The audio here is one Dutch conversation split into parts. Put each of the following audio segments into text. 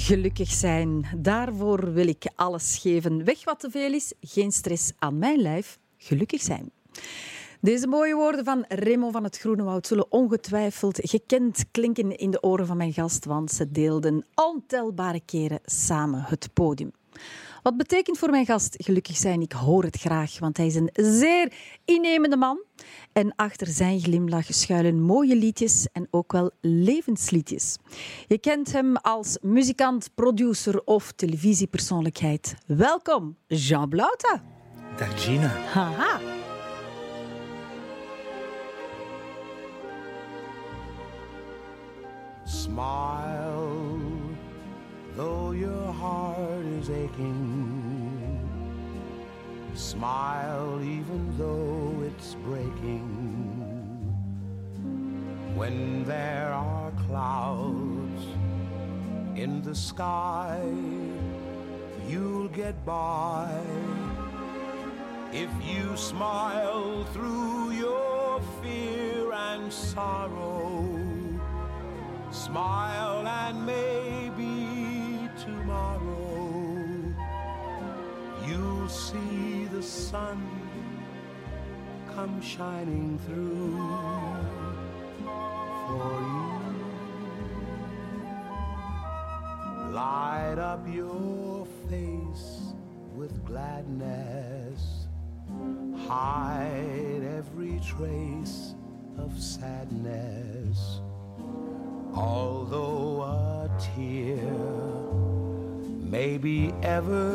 Gelukkig zijn, daarvoor wil ik alles geven. Weg wat te veel is, geen stress aan mijn lijf. Gelukkig zijn. Deze mooie woorden van Remo van het Groene Woud zullen ongetwijfeld gekend klinken in de oren van mijn gast, want ze deelden ontelbare keren samen het podium. Wat betekent voor mijn gast gelukkig zijn? Ik hoor het graag, want hij is een zeer innemende man. En achter zijn glimlach schuilen mooie liedjes en ook wel levensliedjes. Je kent hem als muzikant, producer of televisiepersoonlijkheid. Welkom, Jean Blauta. Dag Gina. Haha. Smile, though your heart is aching. Smile, even though it's breaking. When there are clouds in the sky, you'll get by. If you smile through your fear and sorrow, smile and maybe tomorrow you'll see the sun come shining through for you. Light up your face with gladness, hide every trace of sadness. Although a tear may be ever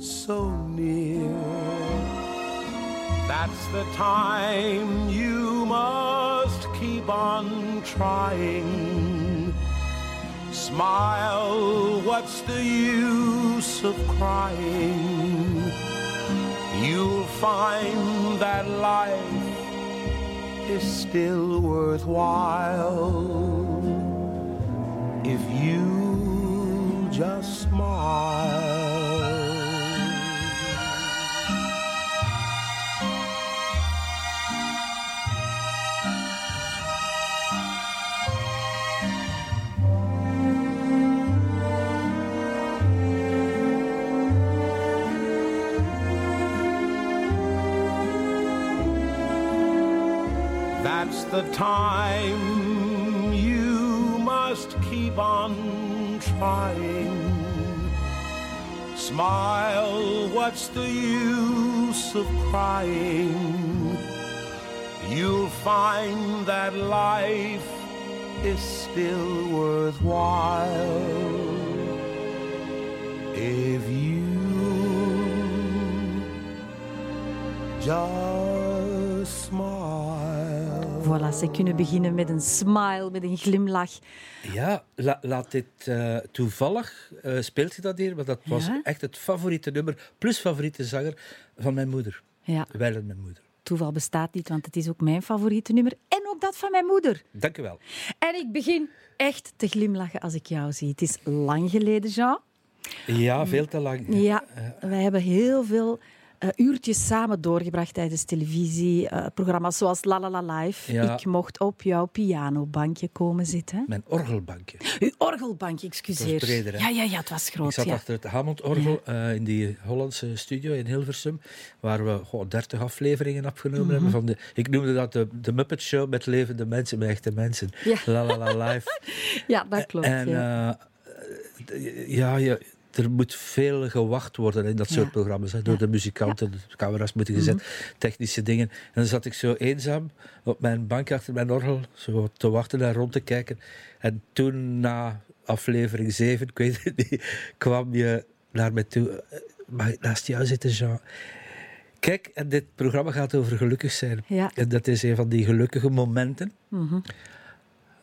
so near, that's the time you must keep on trying. Smile, what's the use of crying? You'll find that life is still worthwhile if you just smile. The time you must keep on trying. Smile, what's the use of crying? You'll find that life is still worthwhile if you just. Voilà, ze kunnen beginnen met een smile, met een glimlach. Ja, la- laat dit eh, toevallig uh, speelt je dat hier, maar dat was Ja? echt het favoriete nummer, plus favoriete zanger van mijn moeder. Ja, Wijlen mijn moeder. toeval bestaat niet, want het is ook mijn favoriete nummer. En ook dat van mijn moeder. Dank u wel. En ik begin echt te glimlachen als ik jou zie. Het is lang geleden, Jean. Ja, veel te lang. Ja, wij hebben heel veel uurtjes samen doorgebracht tijdens televisieprogramma's zoals La La La Live. Ja. Ik mocht op jouw pianobankje komen zitten. Mijn orgelbankje. Uw orgelbankje, excuseer. Het was breder, ja, ja, ja, het was groot. Ik zat ja. achter het Hammond-orgel eh, in die Hollandse studio in Hilversum, waar we goh, 30 afleveringen opgenomen Mhm. hebben. Van de, ik noemde dat de, de Muppet Show met levende mensen, met echte mensen. Ja. La La La Live. Ja, dat klopt. En ja. eh, ja, je, er moet veel gewacht worden in dat Ja. soort programma's. Hè, door. Mhm. de muzikanten, de camera's moeten gezet, technische dingen. En dan zat ik zo eenzaam op mijn bank achter mijn orgel, zo te wachten en rond te kijken. En toen, na aflevering 7, ik weet het niet, kwam je naar me toe. eh, Mag ik naast jou zitten, Jean? Kijk, en dit programma gaat over gelukkig zijn. Ja. En dat is een van die gelukkige momenten Mhm.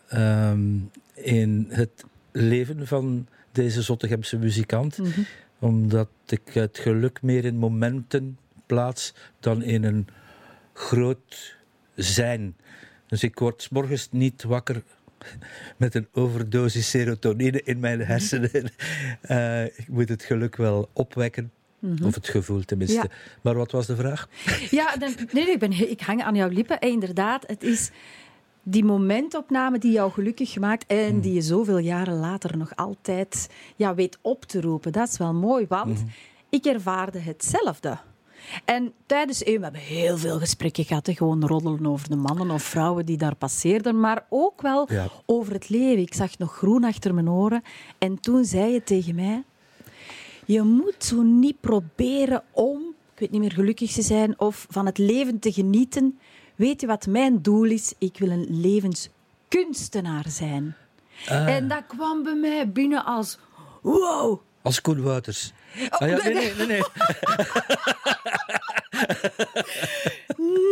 ehm, in het leven van deze Zottegemse muzikant. Mhm. Omdat ik het geluk meer in momenten plaats dan in een groot zijn. Dus ik word morgens niet wakker met een overdosis serotonine in mijn hersenen. Eh, ik moet het geluk wel opwekken. Of het gevoel tenminste. Ja. Maar wat was de vraag? Ja, dan, nee, nee, ik, ben, ik hang aan jouw lippen. En inderdaad, het is die momentopname die jou gelukkig maakt en die je zoveel jaren later nog altijd ja, weet op te roepen. Dat is wel mooi, want ik ervaarde hetzelfde. En tijdens EO, we hebben heel veel gesprekken gehad, hè, gewoon roddelen over de mannen of vrouwen die daar passeerden, maar ook wel Ja. over het leven. Ik zag nog groen achter mijn oren en toen zei je tegen mij, je moet zo niet proberen om, ik weet niet meer, gelukkig te zijn of van het leven te genieten. Weet je wat mijn doel is? Ik wil een levenskunstenaar zijn. En dat kwam bij mij binnen als wow. Als Koen Wouters. Ah, ja, nee, nee, nee. nee.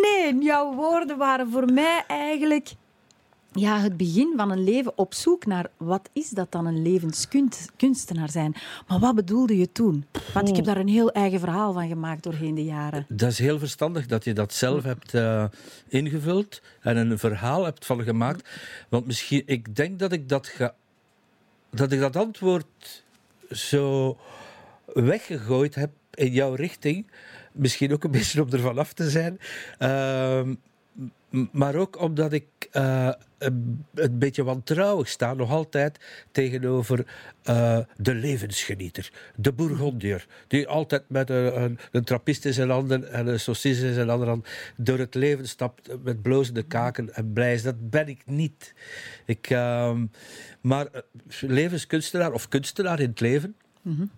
Nee, jouw woorden waren voor mij eigenlijk ja, het begin van een leven op zoek naar wat is dat dan een levenskunstenaar zijn. Maar wat bedoelde je toen? Want ik heb daar een heel eigen verhaal van gemaakt doorheen de jaren. Dat is heel verstandig dat je dat zelf hebt eh, ingevuld en een verhaal hebt van gemaakt. Want misschien, ik denk dat ik dat, ga, dat, ik dat antwoord zo weggegooid heb in jouw richting. Misschien ook een beetje om ervan af te zijn. Ehm, maar ook omdat ik eh, een, beetje wantrouwig sta, nog altijd, tegenover eh, de levensgenieter. De Bourgondier, die altijd met een, een, een in zijn handen en een saucisse in zijn andere hand door het leven stapt met blozende kaken en blij is. Dat ben ik niet. Ik, ehm, maar eh, levenskunstenaar of kunstenaar in het leven,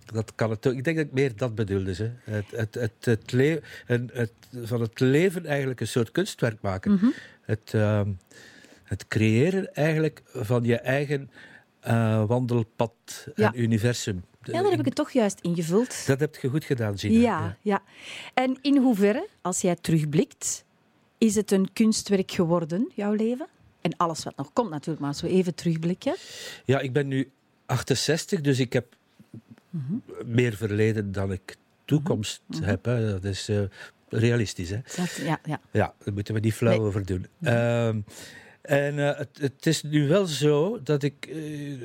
dat kan het ook. Ik denk dat ik meer dat bedoelde. Hè. Het, het, het, het, le- en het, van het leven eigenlijk een soort kunstwerk maken. Het, ehm, het creëren eigenlijk van je eigen eh, wandelpad Ja. en universum. Ja, daar heb ik het toch juist ingevuld. Dat heb je goed gedaan, Gina. Ja, ja. En in hoeverre, als jij terugblikt, is het een kunstwerk geworden, jouw leven? En alles wat nog komt natuurlijk, maar als we even terugblikken. Ja, ik ben nu 68, dus ik heb meer verleden dan ik toekomst heb. Hè. Dat is eh, realistisch. Hè. Dat, ja, ja. Ja, daar moeten we niet flauw Nee. over doen. Ehm, en eh, het, het is nu wel zo dat ik eh,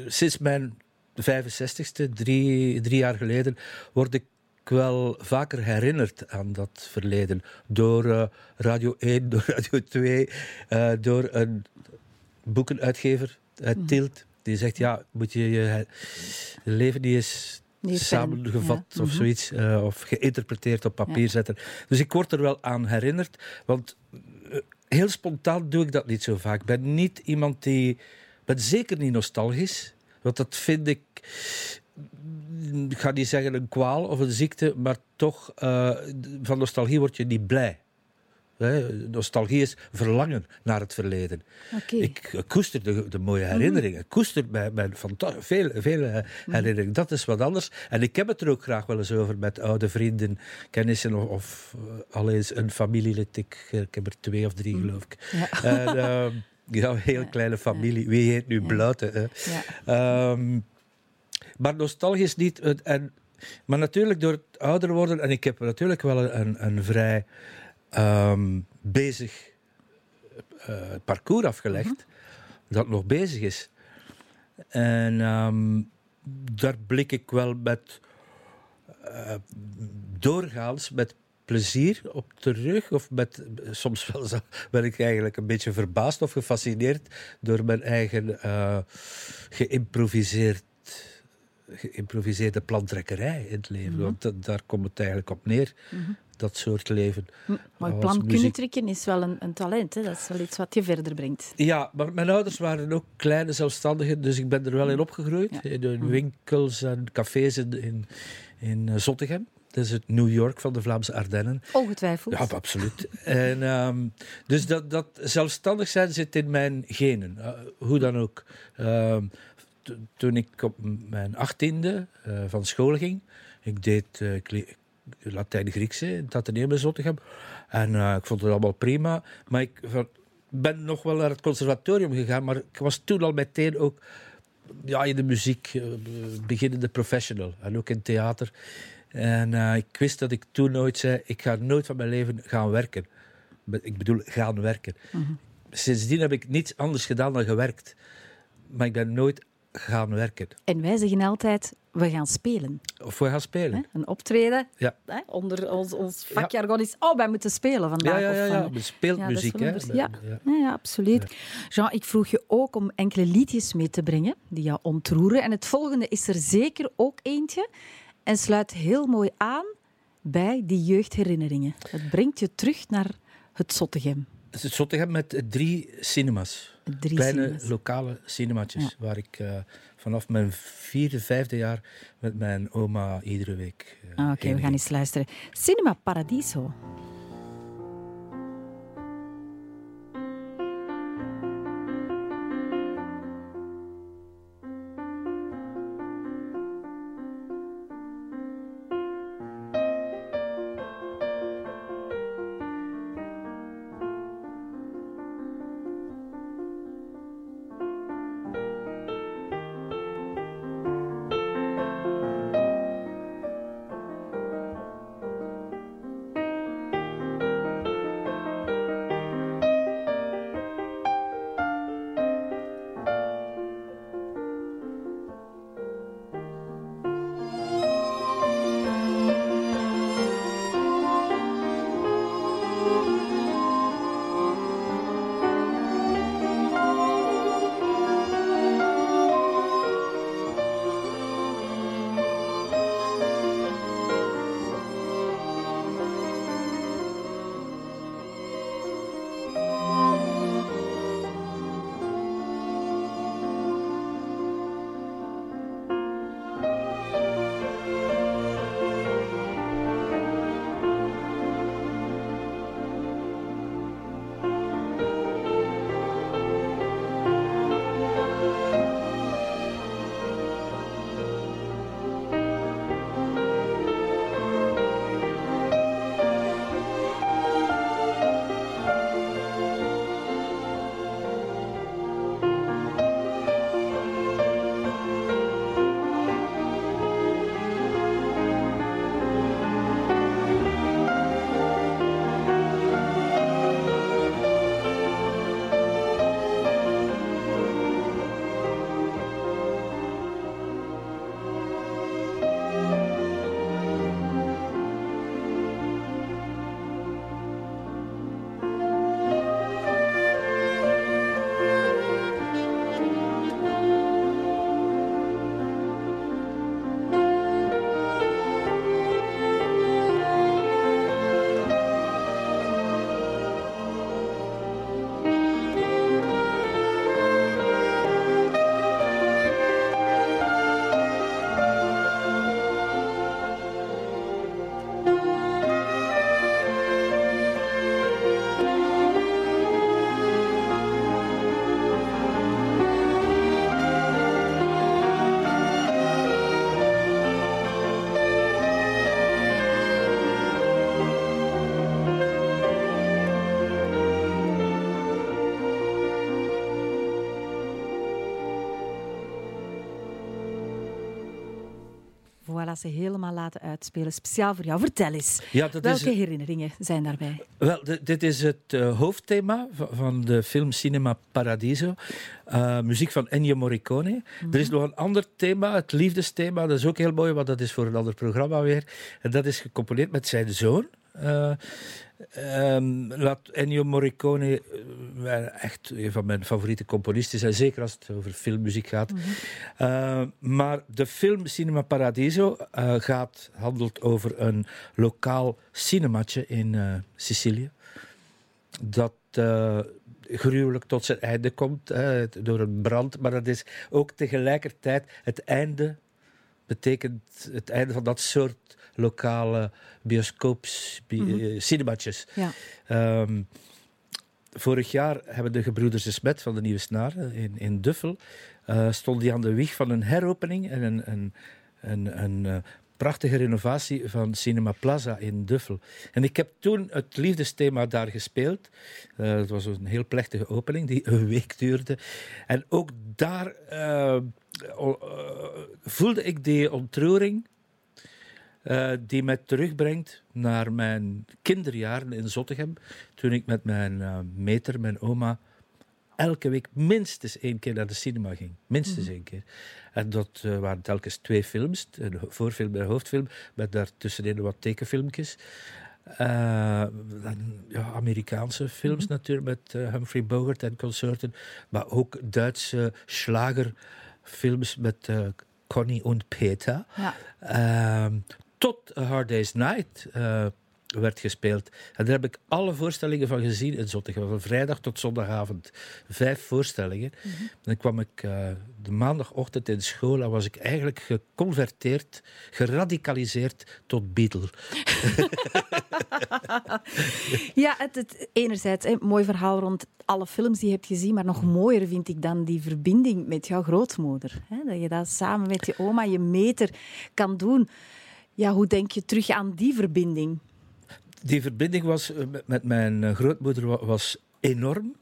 sinds mijn 65ste, drie, drie jaar geleden, word ik wel vaker herinnerd aan dat verleden. Door Radio 1, door Radio 2, eh, door een boekenuitgever uit Tielt. Die zegt, ja, moet je je leven niet eens Samengevat ja. of Mhm. zoiets, eh, of geïnterpreteerd op papier Ja. zetten. Dus ik word er wel aan herinnerd, want eh, heel spontaan doe ik dat niet zo vaak. Ik ben niet iemand die... Ik ben zeker niet nostalgisch, want dat vind ik... Ik ga niet zeggen een kwaal of een ziekte, maar toch, eh, van nostalgie word je niet blij. Nostalgie is verlangen naar het verleden. Ik koester de, de mooie herinneringen. Ik koester mijn, mijn veel, veel eh, herinneringen. Dat is wat anders. En ik heb het er ook graag wel eens over met oude vrienden, kennissen of, of eh, al eens een familielid. Ik, ik heb er twee of drie, geloof ik. Ja. En, ehm, ja, een heel kleine familie. Wie heet nu Bluiten? Hè? Ja. Ehm, maar nostalgisch niet. En, maar natuurlijk door het ouder worden, en ik heb natuurlijk wel een, een vrij ehm, bezig eh, parcours afgelegd, dat nog bezig is. En ehm, daar blik ik wel met eh, doorgaans met plezier op terug. Of met, soms wel zo, ben ik eigenlijk een beetje verbaasd of gefascineerd door mijn eigen eh, geïmproviseerd geïmproviseerde plantrekkerij in het leven. Want da- daar komt het eigenlijk op neer, dat soort leven. Maar plan kunnen muziek- trekken is wel een, een talent. Hè? Dat is wel iets wat je verder brengt. Ja, maar mijn ouders waren ook kleine zelfstandigen, dus ik ben er wel in opgegroeid. Ja. In de winkels en cafés in, in, in eh, Zottegem. Dat is het New York van de Vlaamse Ardennen. Ongetwijfeld. Ja, absoluut. En, ehm, dus dat, dat zelfstandig zijn zit in mijn genen, eh, hoe dan ook. Ehm, toen ik op mijn achttiende eh van school ging, ik deed Latijn-Griekse het Atheneum in Zottegem. En eh, ik vond het allemaal prima. Maar ik ben nog wel naar het conservatorium gegaan, maar ik was toen al meteen ook ja, in de muziek, eh, beginnende professional. En ook in theater. En eh, ik wist dat ik toen nooit zei, ik ga nooit van mijn leven gaan werken. Ik bedoel, gaan werken. Sindsdien heb ik niets anders gedaan dan gewerkt. Maar ik ben nooit gaan werken. En wij zeggen altijd, we gaan spelen. Of we gaan spelen. Hè? Een optreden. Ja. Hè? Onder ons, ons vakjargon is, oh, wij moeten spelen vandaag. Ja, ja, ja, hè? ja. Ja. Ja, ja, absoluut. Jean, ik vroeg je ook om enkele liedjes mee te brengen die jou ontroeren. En het volgende is er zeker ook eentje en sluit heel mooi aan bij die jeugdherinneringen. Het brengt je terug naar het Zottegem. Het is Zottegem met drie cinemas. Drie Kleine cinemas. lokale cinematjes. Ja. Waar ik eh, vanaf mijn vierde, vijfde jaar met mijn oma iedere week. Ah, Oké, we gaan eens luisteren. Cinema Paradiso. Ze helemaal laten uitspelen. Speciaal voor jou. Vertel eens. Ja, dat is, Welke herinneringen zijn daarbij? Wel, di- dit is het eh, hoofdthema va- van de film Cinema Paradiso. Eh, muziek van Ennio Morricone. Er is nog een ander thema, het liefdesthema. Dat is ook heel mooi, want dat is voor een ander programma weer. En dat is gecomponeerd met zijn zoon. Eh, ehm, laat Ennio Morricone eh, echt een van mijn favoriete componisten zijn, zeker als het over filmmuziek gaat. Eh, maar de film Cinema Paradiso eh, gaat, handelt over een lokaal cinematje in eh, Sicilië. Dat gruwelijk tot zijn einde komt door een brand. Maar dat is ook tegelijkertijd het einde, betekent het einde van dat soort lokale bioscoops, bi- Mhm. eh, cinematjes. Ja. Ehm, vorig jaar hebben de gebroeders de Smet van de Nieuwe Snaar eh, in, in Duffel eh stond die aan de wieg van een heropening en een, een, een, een prachtige renovatie van Cinema Plaza in Duffel. En ik heb toen het liefdesthema daar gespeeld. Eh, het was een heel plechtige opening die een week duurde. En ook daar voelde ik die ontroering eh, die mij terugbrengt naar mijn kinderjaren in Zottegem. Toen ik met mijn eh, meter, mijn oma, elke week minstens één keer naar de cinema ging. Minstens Mhm. één keer. En dat eh, waren telkens twee films. Een voorfilm en een hoofdfilm. Met daartussenin wat tekenfilmpjes. Ja, Amerikaanse films Mhm. natuurlijk. Met Humphrey Bogart en consorten. Maar ook Duitse slagerfilms met Connie en Peter. Ja. Ehm, tot A Hard Day's Night eh, werd gespeeld. En daar heb ik alle voorstellingen van gezien in Zottegem. Van vrijdag tot zondagavond. Vijf voorstellingen. Dan kwam ik eh, de maandagochtend in school en was ik eigenlijk geconverteerd, geradicaliseerd tot Beatle. Ja, het, het, enerzijds een mooi verhaal rond alle films die je hebt gezien, maar nog mooier vind ik dan die verbinding met jouw grootmoeder. Hè? Dat je dat samen met je oma, je meter, kan doen. Ja, hoe denk je terug aan die verbinding? Die verbinding was, eh, met- mijn eh, grootmoeder wa- was enorm.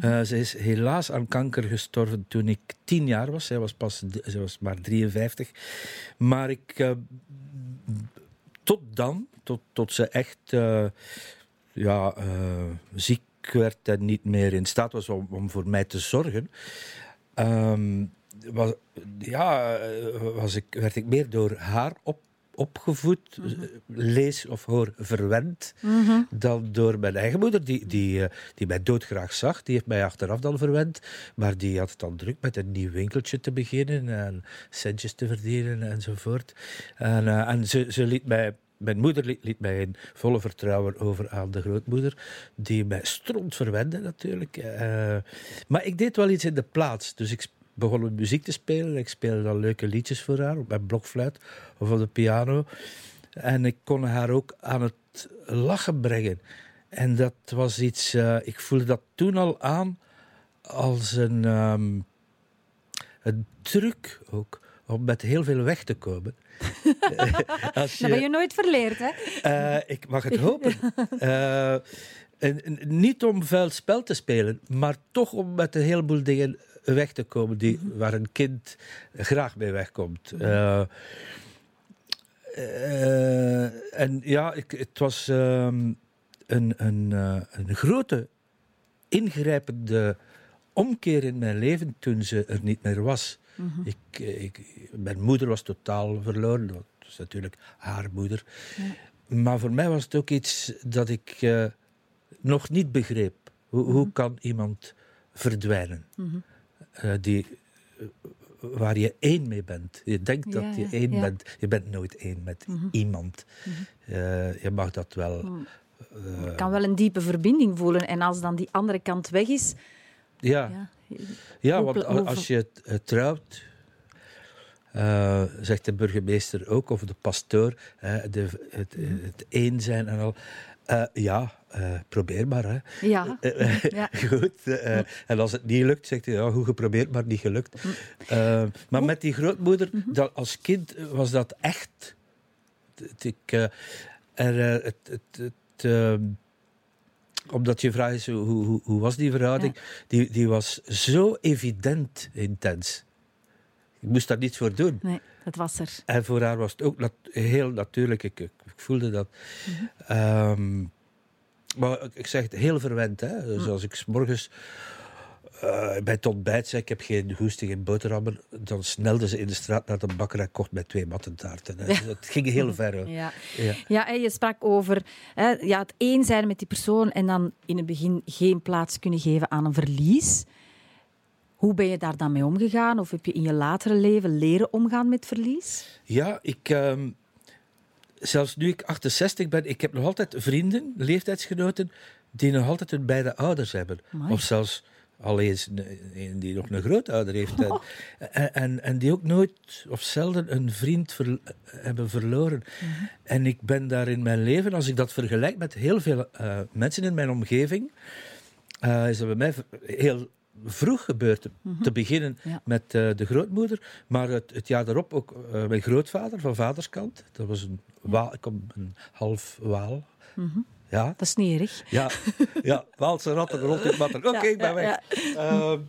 Eh, ze is helaas aan kanker gestorven toen ik tien jaar was. Zij was, pas, zij was maar 53. Maar ik, tot dan, tot, tot ze echt ja, ziek werd en niet meer in staat was om, om voor mij te zorgen, ehm, was, ja, was ik, werd ik meer door haar op, opgevoed, eh, lees of hoor verwend, dan door mijn eigen moeder, die, die, eh, die mij doodgraag zag. Die heeft mij achteraf dan verwend, maar die had het dan druk met een nieuw winkeltje te beginnen en centjes te verdienen enzovoort. En, eh, en ze, ze liet mij mijn moeder liet, liet mij in volle vertrouwen over aan de grootmoeder, die mij stront verwende natuurlijk. Maar ik deed wel iets in de plaats. Dus ik begon met muziek te spelen. Ik speelde dan leuke liedjes voor haar op mijn blokfluit of op de piano. En ik kon haar ook aan het lachen brengen. En dat was iets, eh, ik voelde dat toen al aan als een, ehm, een truc ook, om met heel veel weg te komen. Als Dat ben je nooit verleerd, hè? eh, ik mag het hopen. Eh, en, en niet om vuil spel te spelen, maar toch om met een heleboel dingen weg te komen die, waar een kind graag mee wegkomt. Eh, eh, en ja, ik, het was ehm, een, een, eh, een grote ingrijpende omkeer in mijn leven toen ze er niet meer was. ik, eh, ik, mijn moeder was totaal verloren. Dat was natuurlijk haar moeder. Maar voor mij was het ook iets dat ik nog niet begreep. Hoe, hoe kan iemand verdwijnen? Eh, die, eh, waar je één mee bent. Je denkt Ja, dat je één ja. bent. Je bent nooit één met iemand. Eh, je mag dat wel. eh, Je kan wel een diepe verbinding voelen. En als dan die andere kant weg is... ja. Ja, Ja, want als je trouwt, eh, zegt de burgemeester ook, of de pastoor, hè, de, het, Mhm. het één zijn en al. Eh, ja, eh, probeer maar. Hè. ja. Eh, Ja. Goed. en als het niet lukt, zegt hij, ja, goed geprobeerd, maar niet gelukt. Eh, maar met die grootmoeder, dat, als kind was dat echt. Ik, er, het, het, het, omdat je vraagt hoe, hoe, hoe was die verhouding? Die, die was zo evident intens. Ik moest daar niets voor doen. Nee, dat was er. En voor haar was het ook nat- heel natuurlijk. Ik, ik, voelde dat. Ehm, maar ik- zeg het heel verwend. Hè? Dus als ik 's morgens eh, bij het ontbijt zei, ik heb geen goesting in boterhammen, dan snelde ze in de straat naar de bakker en kocht mij twee mattentaarten. Hè. Het ging heel ver. Ja. Ja. Ja, en je sprak over hè, ja, het één zijn met die persoon en dan in het begin geen plaats kunnen geven aan een verlies. Hoe ben je daar dan mee omgegaan? Of heb je in je latere leven leren omgaan met verlies? Ja, ik, ehm, zelfs nu ik 68 ben, ik heb nog altijd vrienden, leeftijdsgenoten, die nog altijd hun beide ouders hebben. Amai. Of zelfs al eens een, die nog een grootouder heeft. En, en, en, en die ook nooit of zelden een vriend ver- hebben verloren. En ik ben daar in mijn leven, als ik dat vergelijk met heel veel eh, mensen in mijn omgeving, eh, is dat bij mij heel vroeg gebeurd. Te, te beginnen Ja. met eh, de grootmoeder, maar het, het jaar daarop ook eh, mijn grootvader van vaderskant. Dat was een, waal, ik kom een half waal. Ja, Dat is niet erg. ja, ja, Waalse ratten rond in water. Oké, ik ben weg. ja. Ehm,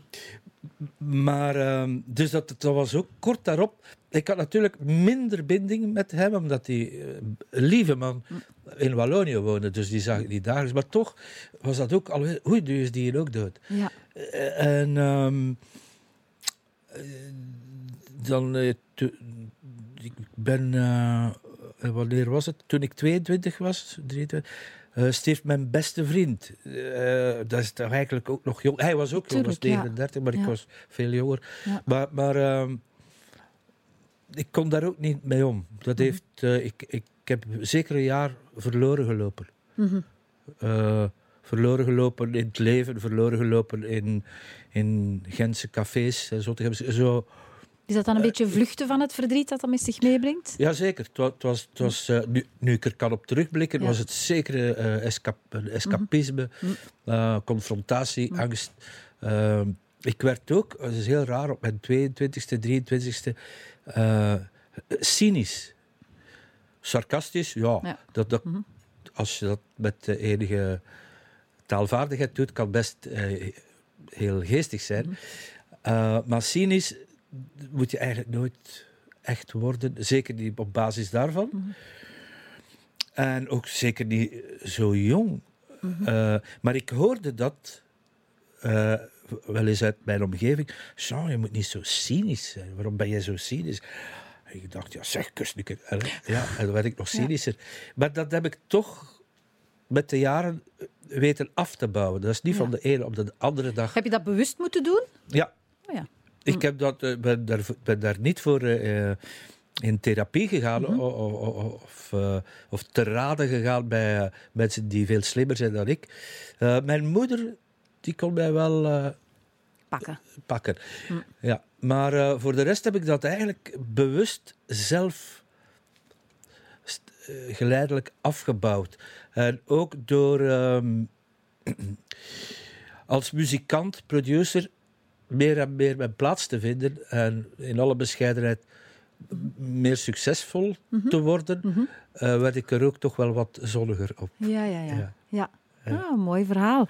maar, ehm, dus dat, dat was ook kort daarop ik had natuurlijk minder binding met hem, omdat hij eh, een lieve man in Wallonië woonde. Dus die zag ik niet dagelijks. Maar toch was dat ook alweer... Oei, nu is die hier ook dood. Ja. Eh, En ehm, eh, dan... to- ik ben... wanneer was het? Toen ik 22 was, 23... eh, Steve, mijn beste vriend. Dat is toch eigenlijk ook nog jong. Hij was ook jong, was Tuurlijk, ja. 39, maar ik Ja. was veel jonger. Ja. Maar, maar ehm, ik kon daar ook niet mee om. Mhm. Dat heeft, eh, ik, ik heb zeker een jaar verloren gelopen. Mhm. Eh, verloren gelopen in het leven, verloren gelopen in, in Gentse cafés. Zo, zo, Is dat dan een beetje vluchten van het verdriet dat dat met zich meebrengt? Jazeker. Het was, het was, het was, eh, nu, nu ik er kan op terugblikken, Ja. was het zeker eh, escap, escapisme, Mhm. eh, confrontatie, Mhm. angst. Eh, ik werd ook, dat is heel raar, op mijn 22e, 23e, eh, cynisch. Sarcastisch, ja. Ja. Dat, dat, Mhm. Als je dat met enige taalvaardigheid doet, kan best eh, heel geestig zijn. Mhm. Eh, maar cynisch moet je eigenlijk nooit echt worden. Zeker niet op basis daarvan. Mhm. En ook zeker niet zo jong. Maar ik hoorde dat wel eens uit mijn omgeving. Jean, je moet niet zo cynisch zijn. Waarom ben je zo cynisch? En ik dacht, ja zeg, kus nu een keer. En, Ja, en dan werd ik nog Ja. cynischer. Maar dat heb ik toch met de jaren weten af te bouwen. Dat is niet Ja. van de ene op de andere dag. Heb je dat bewust moeten doen? Ja, Oh ja. ik heb dat, eh, ben, daar, ben daar niet voor eh, eh, in therapie gegaan Mhm. of, eh, of te raden gegaan bij eh, mensen die veel slimmer zijn dan ik. Eh, mijn moeder die kon mij wel eh, Pakken. pakken. Hm. Ja, maar eh, voor de rest heb ik dat eigenlijk bewust zelf eh, geleidelijk afgebouwd. En ook door ehm, als muzikant, producer, meer en meer mijn plaats te vinden en in alle bescheidenheid meer succesvol te worden, Mhm. werd ik er ook toch wel wat zonniger op. Ja, ja, ja. Ja. ja. Ja. Ah, mooi verhaal.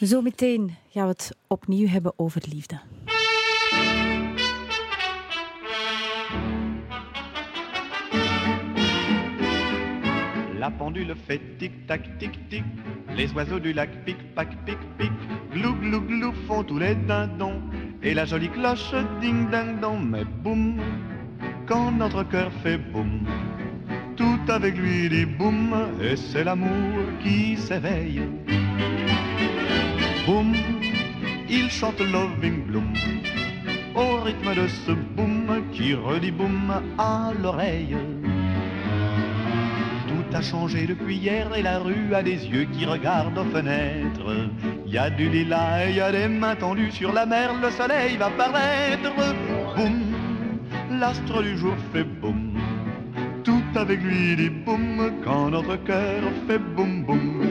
Zometeen gaan we het opnieuw hebben over liefde. La pendule fait tic-tac, tic-tic. Les oiseaux du lac pic-pac, pic-pic. Glou, glou, glou font tous les dindons. Et la jolie cloche ding-ding-dong. Mais boum, quand notre cœur fait boum, avec lui dit boum. Et c'est l'amour qui s'éveille. Boum, il chante Loving Bloom. Au rythme de ce boum qui redit boum à l'oreille. Tout a changé depuis hier et la rue a des yeux qui regardent aux fenêtres. Y a du lilas et il y a des mains tendues sur la mer, le soleil va paraître. Boum, l'astre du jour fait boum. Avec lui dit boum quand notre cœur fait boum boum.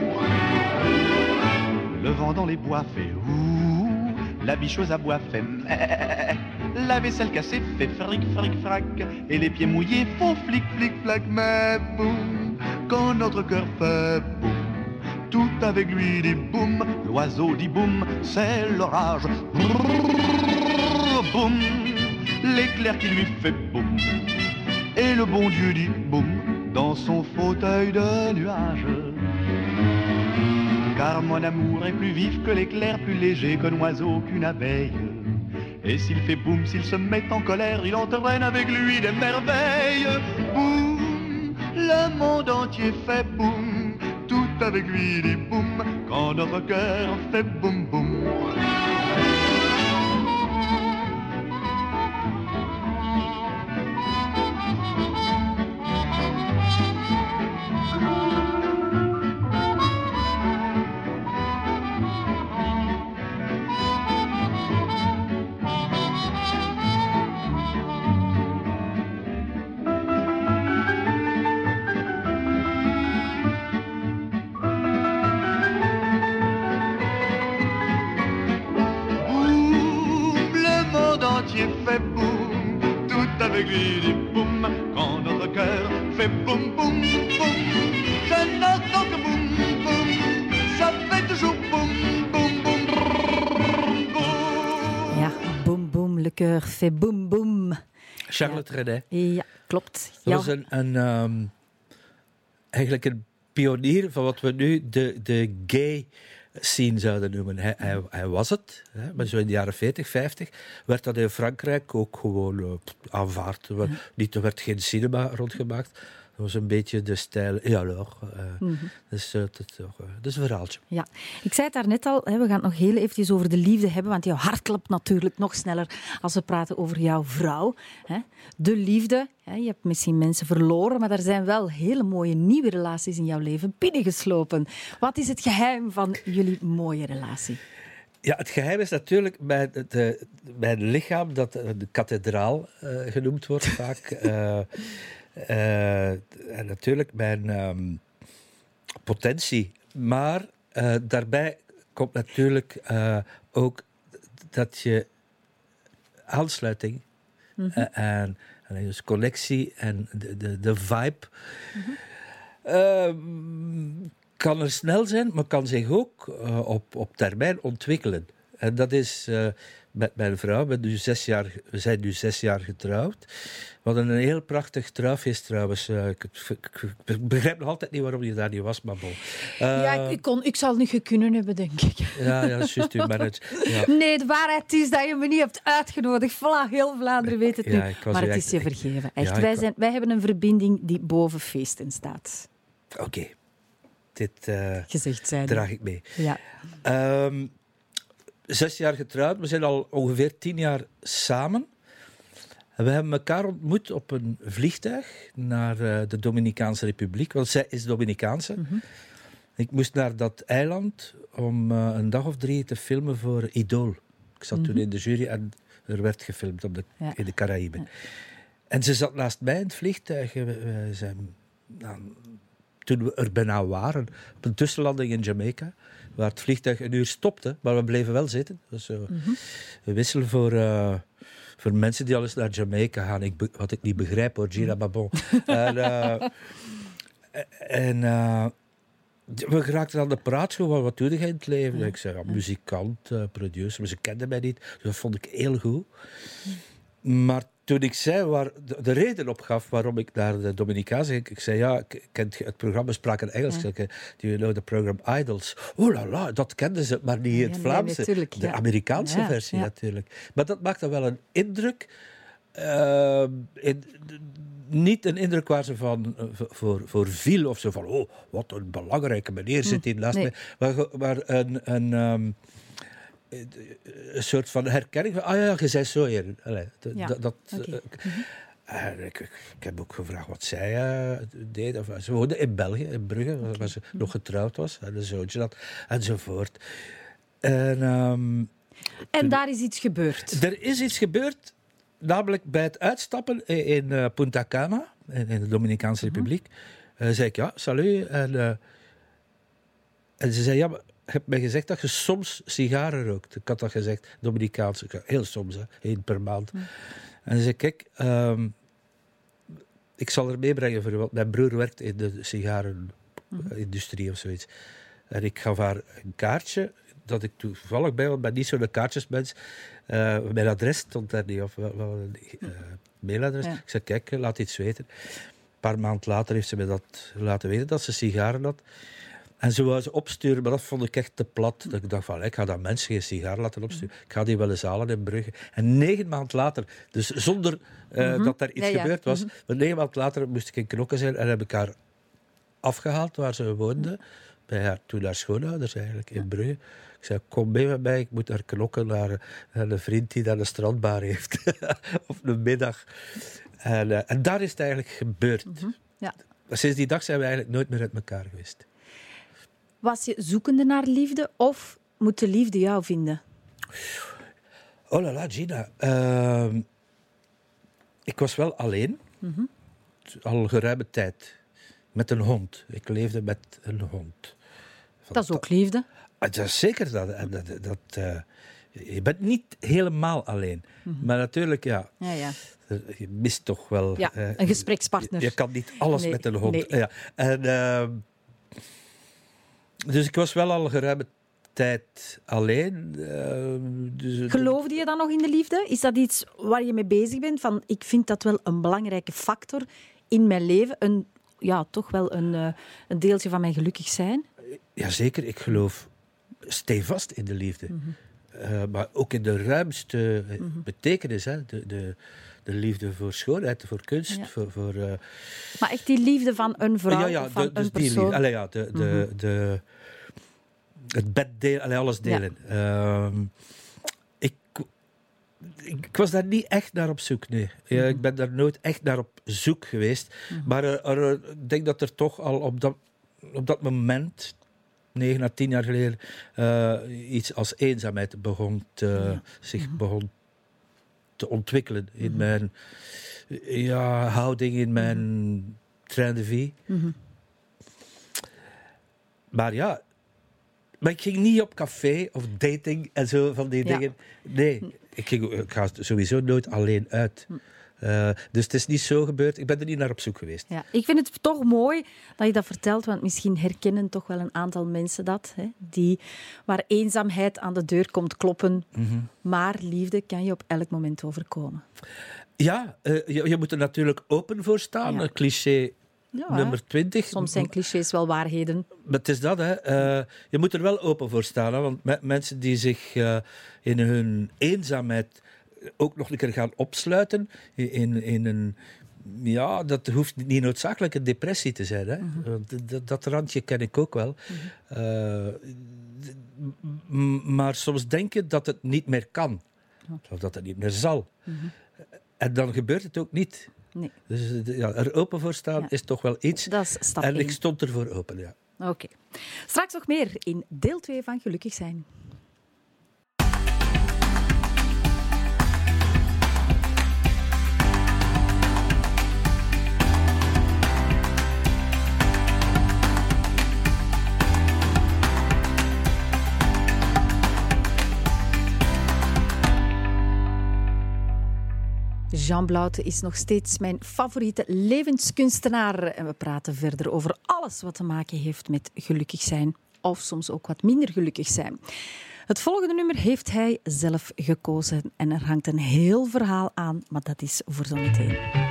Le vent dans les bois fait ouh, la bicheuse à bois fait meh, la vaisselle cassée fait fric fric frac, et les pieds mouillés font flic flic flac, mais boum, quand notre cœur fait boum, tout avec lui dit boum, l'oiseau dit boum, c'est l'orage, boum, l'éclair qui lui fait boum, et le bon Dieu dit boum, dans son fauteuil de nuage. Car mon amour est plus vif que l'éclair, plus léger qu'un oiseau, qu'une abeille. Et s'il fait boum, s'il se met en colère, il entraîne avec lui des merveilles. Boum, le monde entier fait boum, tout avec lui dit boum, quand notre cœur fait boum boum. Boum, Ja, boem boem. Charlotte René. Ja, klopt. Dat Ja. was een, een, ehm, eigenlijk een pionier van wat we nu de, de gay scene zouden noemen. Hij, hij, hij was het, hè, maar zo in de jaren 40, 50 werd dat in Frankrijk ook gewoon eh, aanvaard. Er werd, niet, er werd geen cinema rondgemaakt. Was een beetje de stijl. Ja, alors. eh, dus, eh, dat, is toch, eh, dat is een verhaaltje. Ja, ik zei het daarnet al, hè, we gaan het nog heel eventjes over de liefde hebben, want jouw hart klopt natuurlijk nog sneller als we praten over jouw vrouw. Hè. De liefde, hè, je hebt misschien mensen verloren, maar er zijn wel hele mooie nieuwe relaties in jouw leven binnengeslopen. Wat is het geheim van jullie mooie relatie? Ja, het geheim is natuurlijk mijn, de, mijn lichaam, dat eh, de kathedraal eh, genoemd wordt vaak. Eh, eh, en natuurlijk mijn ehm, potentie. Maar eh, daarbij komt natuurlijk eh, ook dat je aansluiting eh, en, en dus connectie en de, de, de vibe. Ehm, kan er snel zijn, maar kan zich ook eh, op, op termijn ontwikkelen. En dat is eh, met mijn vrouw. We, nu zes jaar, we zijn nu zes jaar getrouwd. We hadden een heel prachtig trouwfeest trouwens. Eh, ik, ik- ik begrijp nog altijd niet waarom je daar niet was, maar bon. Eh, ja, ik, ik kon, ik zal het niet kunnen hebben, denk ik. ja, ja, dat is juist uw manager. Ja. Nee, de waarheid is dat je me niet hebt uitgenodigd. Voilà, heel Vlaanderen weet het Ja, nu. Maar het is je vergeven. Echt, wij, zijn, wij hebben een verbinding die boven feesten staat. Oké, dit eh, Gezegd zijn. draag ik mee. Ja. Ehm, zes jaar getrouwd. We zijn al ongeveer tien jaar samen. En we hebben elkaar ontmoet op een vliegtuig naar eh, de Dominicaanse Republiek. Want zij is Dominicaanse. Ik moest naar dat eiland om eh, een dag of drie te filmen voor Idol. Ik zat toen in de jury en er werd gefilmd op de, Ja. in de Caraïben. En ze zat naast mij in het vliegtuig. We, we zijn, nou, toen we er bijna waren, op een tussenlanding in Jamaica, waar het vliegtuig een uur stopte, maar we bleven wel zitten. Dus, zo een wissel voor, eh, voor mensen die al eens naar Jamaica gaan. Ik, wat ik niet begrijp hoor, Gina Babon. en eh, en eh, we geraakten aan de praat, zo, wat, doe je in het leven? Ik zei, ja, muzikant, eh, producer, maar ze kenden mij niet. Dus dat vond ik heel goed. Maar toen ik zei waar de, de reden opgaf waarom ik naar de Dominicaanse ging, ik zei ja, ik ken het programma sprak in Engels. Zei, Do you know the program Idols? Oh la la, dat kenden ze, maar niet Ja, het nee, Vlaamse. de ja. Amerikaanse Ja, versie natuurlijk. Maar dat maakte wel een indruk. eh, in- niet een indruk waar ze van eh, voor, voor viel of zo van, oh, wat een belangrijke meneer zit hier naast nee. mij. Maar een, een, ehm, een soort van herkenning van, ah ja, je zei zo Ja, dat, eh, en ik, heb ook gevraagd wat zij eh, deed. Of, ze woonde in België, in Brugge, waar- waar ze nog getrouwd was. En een zoontje had, enzovoort. En ehm, En daar is iets gebeurd. er is iets gebeurd, namelijk bij het uitstappen in, in eh, Punta Cana, in, in de Dominicaanse Republiek. eh, zei ik, ja, salut. En, eh, en ze zei, ja, maar hebt mij gezegd dat je soms sigaren rookt. Ik had dat gezegd, Dominicaanse. Heel soms, hè, één per maand. En ze zei, kijk, ehm, ik zal er meebrengen voor u, want mijn broer werkt in de sigarenindustrie of zoiets. En ik gaf haar een kaartje, dat ik toevallig bij, want ik ben niet zo'n kaartjesmens. Eh, mijn adres stond daar niet, of wel, wel een eh, mailadres. Ja. Ik zei, kijk, laat iets weten. Een paar maanden later heeft ze me dat laten weten, dat ze sigaren had. En ze wou ze opsturen, maar dat vond ik echt te plat. Dat ik dacht van, ik ga dat mensen geen sigaar laten opsturen. Ik ga die wel eens halen in Brugge. En negen maanden later, dus zonder eh, dat er iets Ja, ja. gebeurd was, maar negen maanden later moest ik in Knokken zijn en heb ik haar afgehaald waar ze woonde. Bij haar, toen haar schoonouders eigenlijk, in Brugge. Ik zei, kom mee met mij, ik moet naar Knokken, naar, naar een vriend die daar een strandbar heeft. op een middag. En, eh, en daar is het eigenlijk gebeurd. Ja. Sinds die dag zijn we eigenlijk nooit meer uit elkaar geweest. Was je zoekende naar liefde of moet de liefde jou vinden? Oh la la, Gina. Ehm, ik was wel alleen. Al geruime tijd. Met een hond. Ik leefde met een hond. Dat is ook liefde. Ah, Dat is zeker dat. En dat, dat eh, je bent niet helemaal alleen. Maar natuurlijk, ja, Ja, ja. je mist toch wel... ja eh, een gesprekspartner. Je, je kan niet alles Nee, met een hond. nee. Ja. En, ehm, dus ik was wel al geruime tijd alleen. eh, dus, Geloofde je dan nog in de liefde? Is dat iets waar je mee bezig bent? Van, ik vind dat wel een belangrijke factor in mijn leven. Een, ja, toch wel een, eh, een deeltje van mijn gelukkig zijn. Jazeker, ik geloof stevast in de liefde. Mhm. Eh, maar ook in de ruimste eh, betekenis. Hè? De, de, de liefde voor schoonheid, voor kunst. Ja. Voor, voor, eh, Maar echt die liefde van een vrouw ja, ja, of van de, dus een die persoon. Mhm. liefde. Allee, ja, de, de, de, het bed delen, allee, alles Ja. delen. Ehm, ik, ik, ik was daar niet echt naar op zoek, nee. Ja, Mhm. ik ben daar nooit echt naar op zoek geweest. Maar er- er- ik denk dat er toch al op dat, op dat moment, negen à tien jaar geleden, eh, iets als eenzaamheid begon te, zich Mhm. begon te ontwikkelen in mijn ja, houding, in mijn train de vie. Mhm. Maar ja, maar ik ging niet op café of dating en zo van die Ja. dingen. Nee, ik, ging, ik ga sowieso nooit alleen uit. Eh, dus het is niet zo gebeurd. Ik ben er niet naar op zoek geweest. Ja, ik vind het toch mooi dat je dat vertelt, want misschien herkennen toch wel een aantal mensen dat. Hè, die, waar eenzaamheid aan de deur komt kloppen, Mhm. maar liefde kan je op elk moment overkomen. Ja, eh, je, je moet er natuurlijk open voor staan. Ja. Cliché Ja, nummer 20. Soms zijn clichés wel waarheden. Maar het is dat, hè. Eh, je moet er wel open voor staan. Hè, want me- mensen die zich in hun eenzaamheid ook nog een keer gaan opsluiten in, in een... Ja, dat hoeft niet noodzakelijk een depressie te zijn. Hè. D- dat randje ken ik ook wel. Eh, d- m- maar soms denken dat het niet meer kan. Of dat het niet meer zal. En dan gebeurt het ook niet. Nee, Dus eh, ja, er open voor staan Ja. is toch wel iets. dat is stap En ik 1. stond ervoor open, ja. Oké. Straks nog meer in deel 2 van Gelukkig zijn. Jean Blaute is nog steeds mijn favoriete levenskunstenaar. En we praten verder over alles wat te maken heeft met gelukkig zijn. Of soms ook wat minder gelukkig zijn. Het volgende nummer heeft hij zelf gekozen. En er hangt een heel verhaal aan, maar dat is voor zometeen.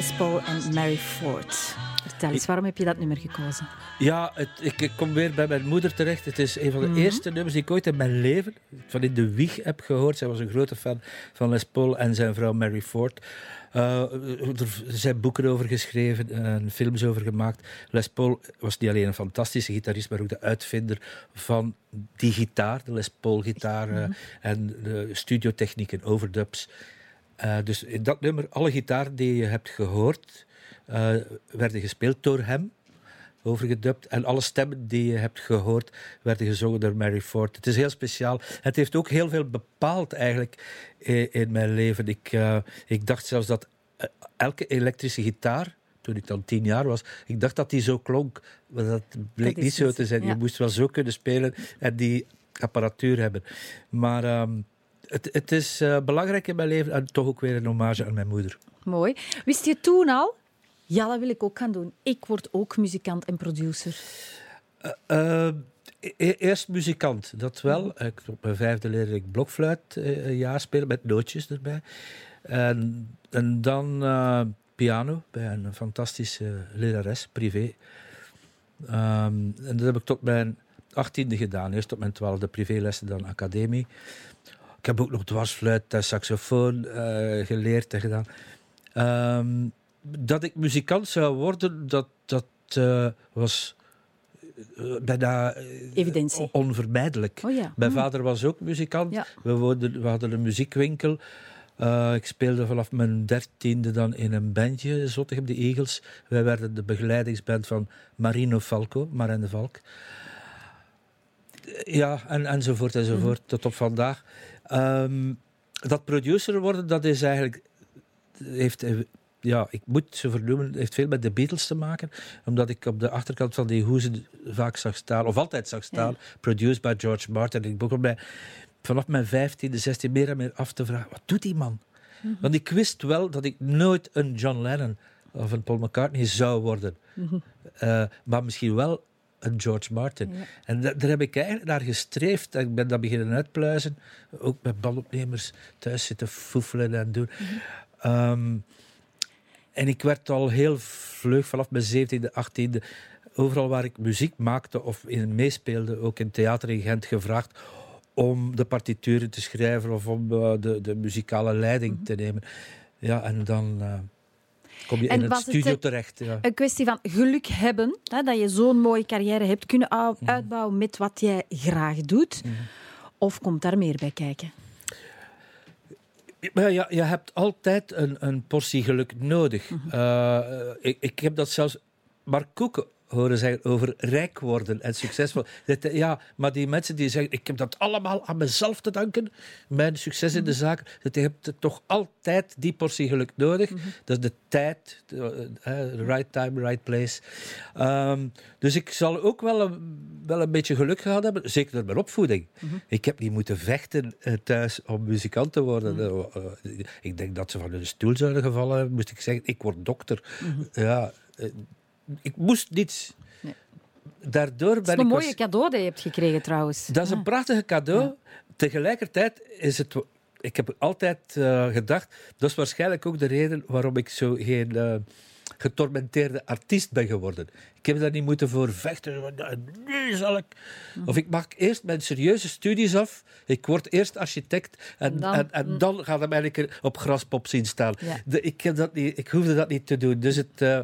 Les Paul en Mary Ford. Vertel eens, waarom heb je dat nummer gekozen? Ja, het, ik, ik kom weer bij mijn moeder terecht. Het is een van de Mhm. eerste nummers die ik ooit in mijn leven van in de wieg heb gehoord. Zij was een grote fan van Les Paul en zijn vrouw Mary Ford. Eh, er zijn boeken over geschreven en films over gemaakt. Les Paul was niet alleen een fantastische gitarist, maar ook de uitvinder van die gitaar, de Les Paul-gitaar eh, Mhm. en de studiotechnieken, overdubs. Eh, dus in dat nummer, alle gitaren die je hebt gehoord, eh, werden gespeeld door hem, overgedubt. En alle stemmen die je hebt gehoord, werden gezongen door Mary Ford. Het is heel speciaal. Het heeft ook heel veel bepaald eigenlijk in, in mijn leven. Ik, eh, ik dacht zelfs dat elke elektrische gitaar, toen ik dan tien jaar was, ik dacht dat die zo klonk. Maar dat bleek niet zo te zijn. ja. Je moest wel zo kunnen spelen en die apparatuur hebben. Maar ehm, het, het is eh, belangrijk in mijn leven en toch ook weer een hommage aan mijn moeder. Mooi. Wist je toen al? Ja, dat wil ik ook gaan doen. Ik word ook muzikant en producer. Eh, e- eerst muzikant, dat wel. Ik, op mijn vijfde leerde ik blokfluit eh, een jaar spelen met nootjes erbij. En, en dan eh, piano bij een fantastische lerares, privé. Ehm, en dat heb ik tot mijn achttiende gedaan. Eerst tot mijn twaalfde privélessen, dan academie. Ik heb ook nog dwarsfluit en saxofoon eh, geleerd en gedaan. Ehm, dat ik muzikant zou worden, dat, dat eh, was eh, bijna eh, Evidentie. onvermijdelijk. Oh ja. Mijn Hm. vader was ook muzikant. Ja. We, woonden, we hadden een muziekwinkel. Eh, ik speelde vanaf mijn dertiende dan in een bandje, Zottegem de Eagles. Wij werden de begeleidingsband van Marino Falco, Marijn de Valk. Ja, en, enzovoort enzovoort, tot op vandaag. Ehm, dat producer worden, dat is eigenlijk... Heeft, eh, ja, ik moet ze vernoemen, heeft veel met de Beatles te maken. Omdat ik op de achterkant van die hoezen vaak zag staan, of altijd zag staan, produced by George Martin. Ik begon mij vanaf mijn 15e, 16 meer en meer af te vragen, wat doet die man? Want ik wist wel dat ik nooit een John Lennon of een Paul McCartney zou worden. Eh, maar misschien wel een George Martin. Ja. En da- daar heb ik eigenlijk naar gestreefd. En Ik ben dat beginnen uitpluizen. Ook met balopnemers thuis zitten foefelen en doen. Ehm, en ik werd al heel vlug vanaf mijn 17e, 18e. Overal waar ik muziek maakte of in meespeelde, ook in theater in Gent, gevraagd om de partituren te schrijven of om eh, de, de muzikale leiding te nemen. Ja, en dan eh, kom je En in het studio terecht. Ja. Een kwestie van geluk hebben, hè, dat je zo'n mooie carrière hebt kunnen ou- uitbouwen met wat jij graag doet. Of komt daar meer bij kijken? Maar ja, je hebt altijd een, een portie geluk nodig. Eh, ik, ik heb dat zelfs Mark Koeken horen zeggen over rijk worden en succesvol. Dat, eh, ja, maar die mensen die zeggen, ik heb dat allemaal aan mezelf te danken, mijn succes in de zaak, dat je hebt toch altijd die portie geluk nodig. Dat is de tijd, de, eh, right time, right place. Ehm, dus ik zal ook wel een, wel een beetje geluk gehad hebben, zeker door mijn opvoeding. Ik heb niet moeten vechten eh, thuis om muzikant te worden. Ik denk dat ze van hun stoel zouden gevallen moest ik zeggen, ik word dokter. Ja, ik moest niets. Nee. Daardoor Dat ben is een ik... mooie was- cadeau dat je hebt gekregen trouwens. dat is een prachtige cadeau. Tegelijkertijd is het... Ik heb altijd eh, gedacht... Dat is waarschijnlijk ook de reden waarom ik zo geen eh, getormenteerde artiest ben geworden. Ik heb daar niet moeten voor vechten. Nu zal ik... Of ik maak eerst mijn serieuze studies af. Ik word eerst architect. En, Dan- en, en dan gaat hem eigenlijk op graspop zien staan. Ja. De, ik, heb dat niet, ik hoefde dat niet te doen. Dus het... eh,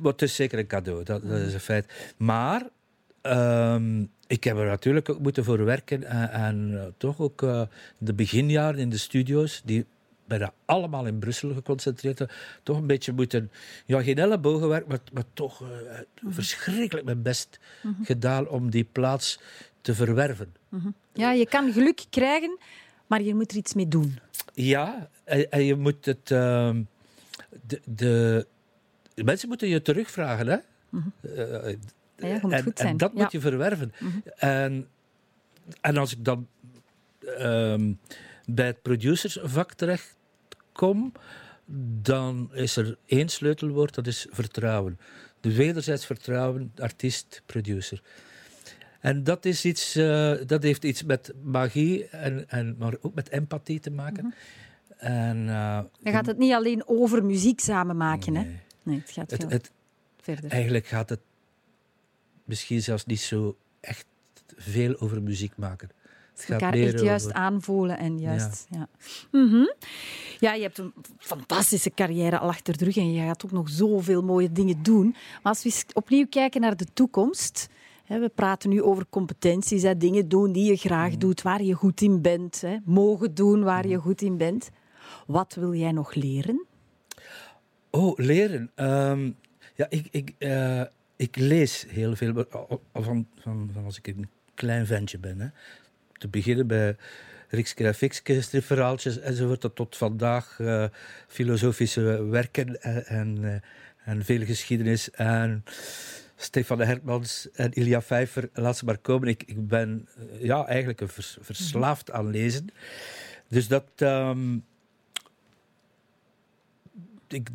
maar het is zeker een cadeau, dat, dat is een feit. Maar ehm, ik heb er natuurlijk ook moeten voor werken. En, en eh, toch ook eh, de beginjaren in de studio's, die bijna allemaal in Brussel geconcentreerd toch een beetje moeten... Ja, geen ellebogenwerk, maar, maar toch eh, verschrikkelijk mijn best gedaan om die plaats te verwerven. Ja, je kan geluk krijgen, maar je moet er iets mee doen. Ja, en, en je moet het... ehm, de, de mensen moeten je terugvragen, hè? Eh, Ja, je moet en, goed zijn. en dat Ja. moet je verwerven. en, en als ik dan ehm, bij het producersvak terecht kom, dan is er één sleutelwoord, dat is vertrouwen. De wederzijds vertrouwen, artiest, producer. En dat, is iets, eh, dat heeft iets met magie, en, en, maar ook met empathie te maken. En, eh, Dan gaat het niet alleen over muziek samen maken. Hè? Nee. Het gaat Het, veel het, verder. eigenlijk gaat het misschien zelfs niet zo echt veel over muziek maken. Het gaat elkaar echt juist over- aanvoelen en juist. Ja. Mhm. ja, je hebt een fantastische carrière al achter de rug en je gaat ook nog zoveel mooie dingen doen. Maar als we eens opnieuw kijken naar de toekomst, Hè, we praten nu over competenties, hè, dingen doen die je graag Mm. doet, waar je goed in bent. Hè, mogen doen waar je goed in bent. Wat wil jij nog leren? Oh, leren. Ehm, ja, ik, ik, eh, ik lees heel veel maar al- al van, van, van als ik een klein ventje ben. Hè. Te beginnen bij Rikske Fikske, stripverhaaltjes enzovoort, tot, vandaag eh, filosofische werken en, en, eh, en veel geschiedenis. En Stefan Hermans en Ilja Vijver, laat ze maar komen. Ik, ik ben ja, eigenlijk verslaafd aan lezen. Dus dat... ehm, ik,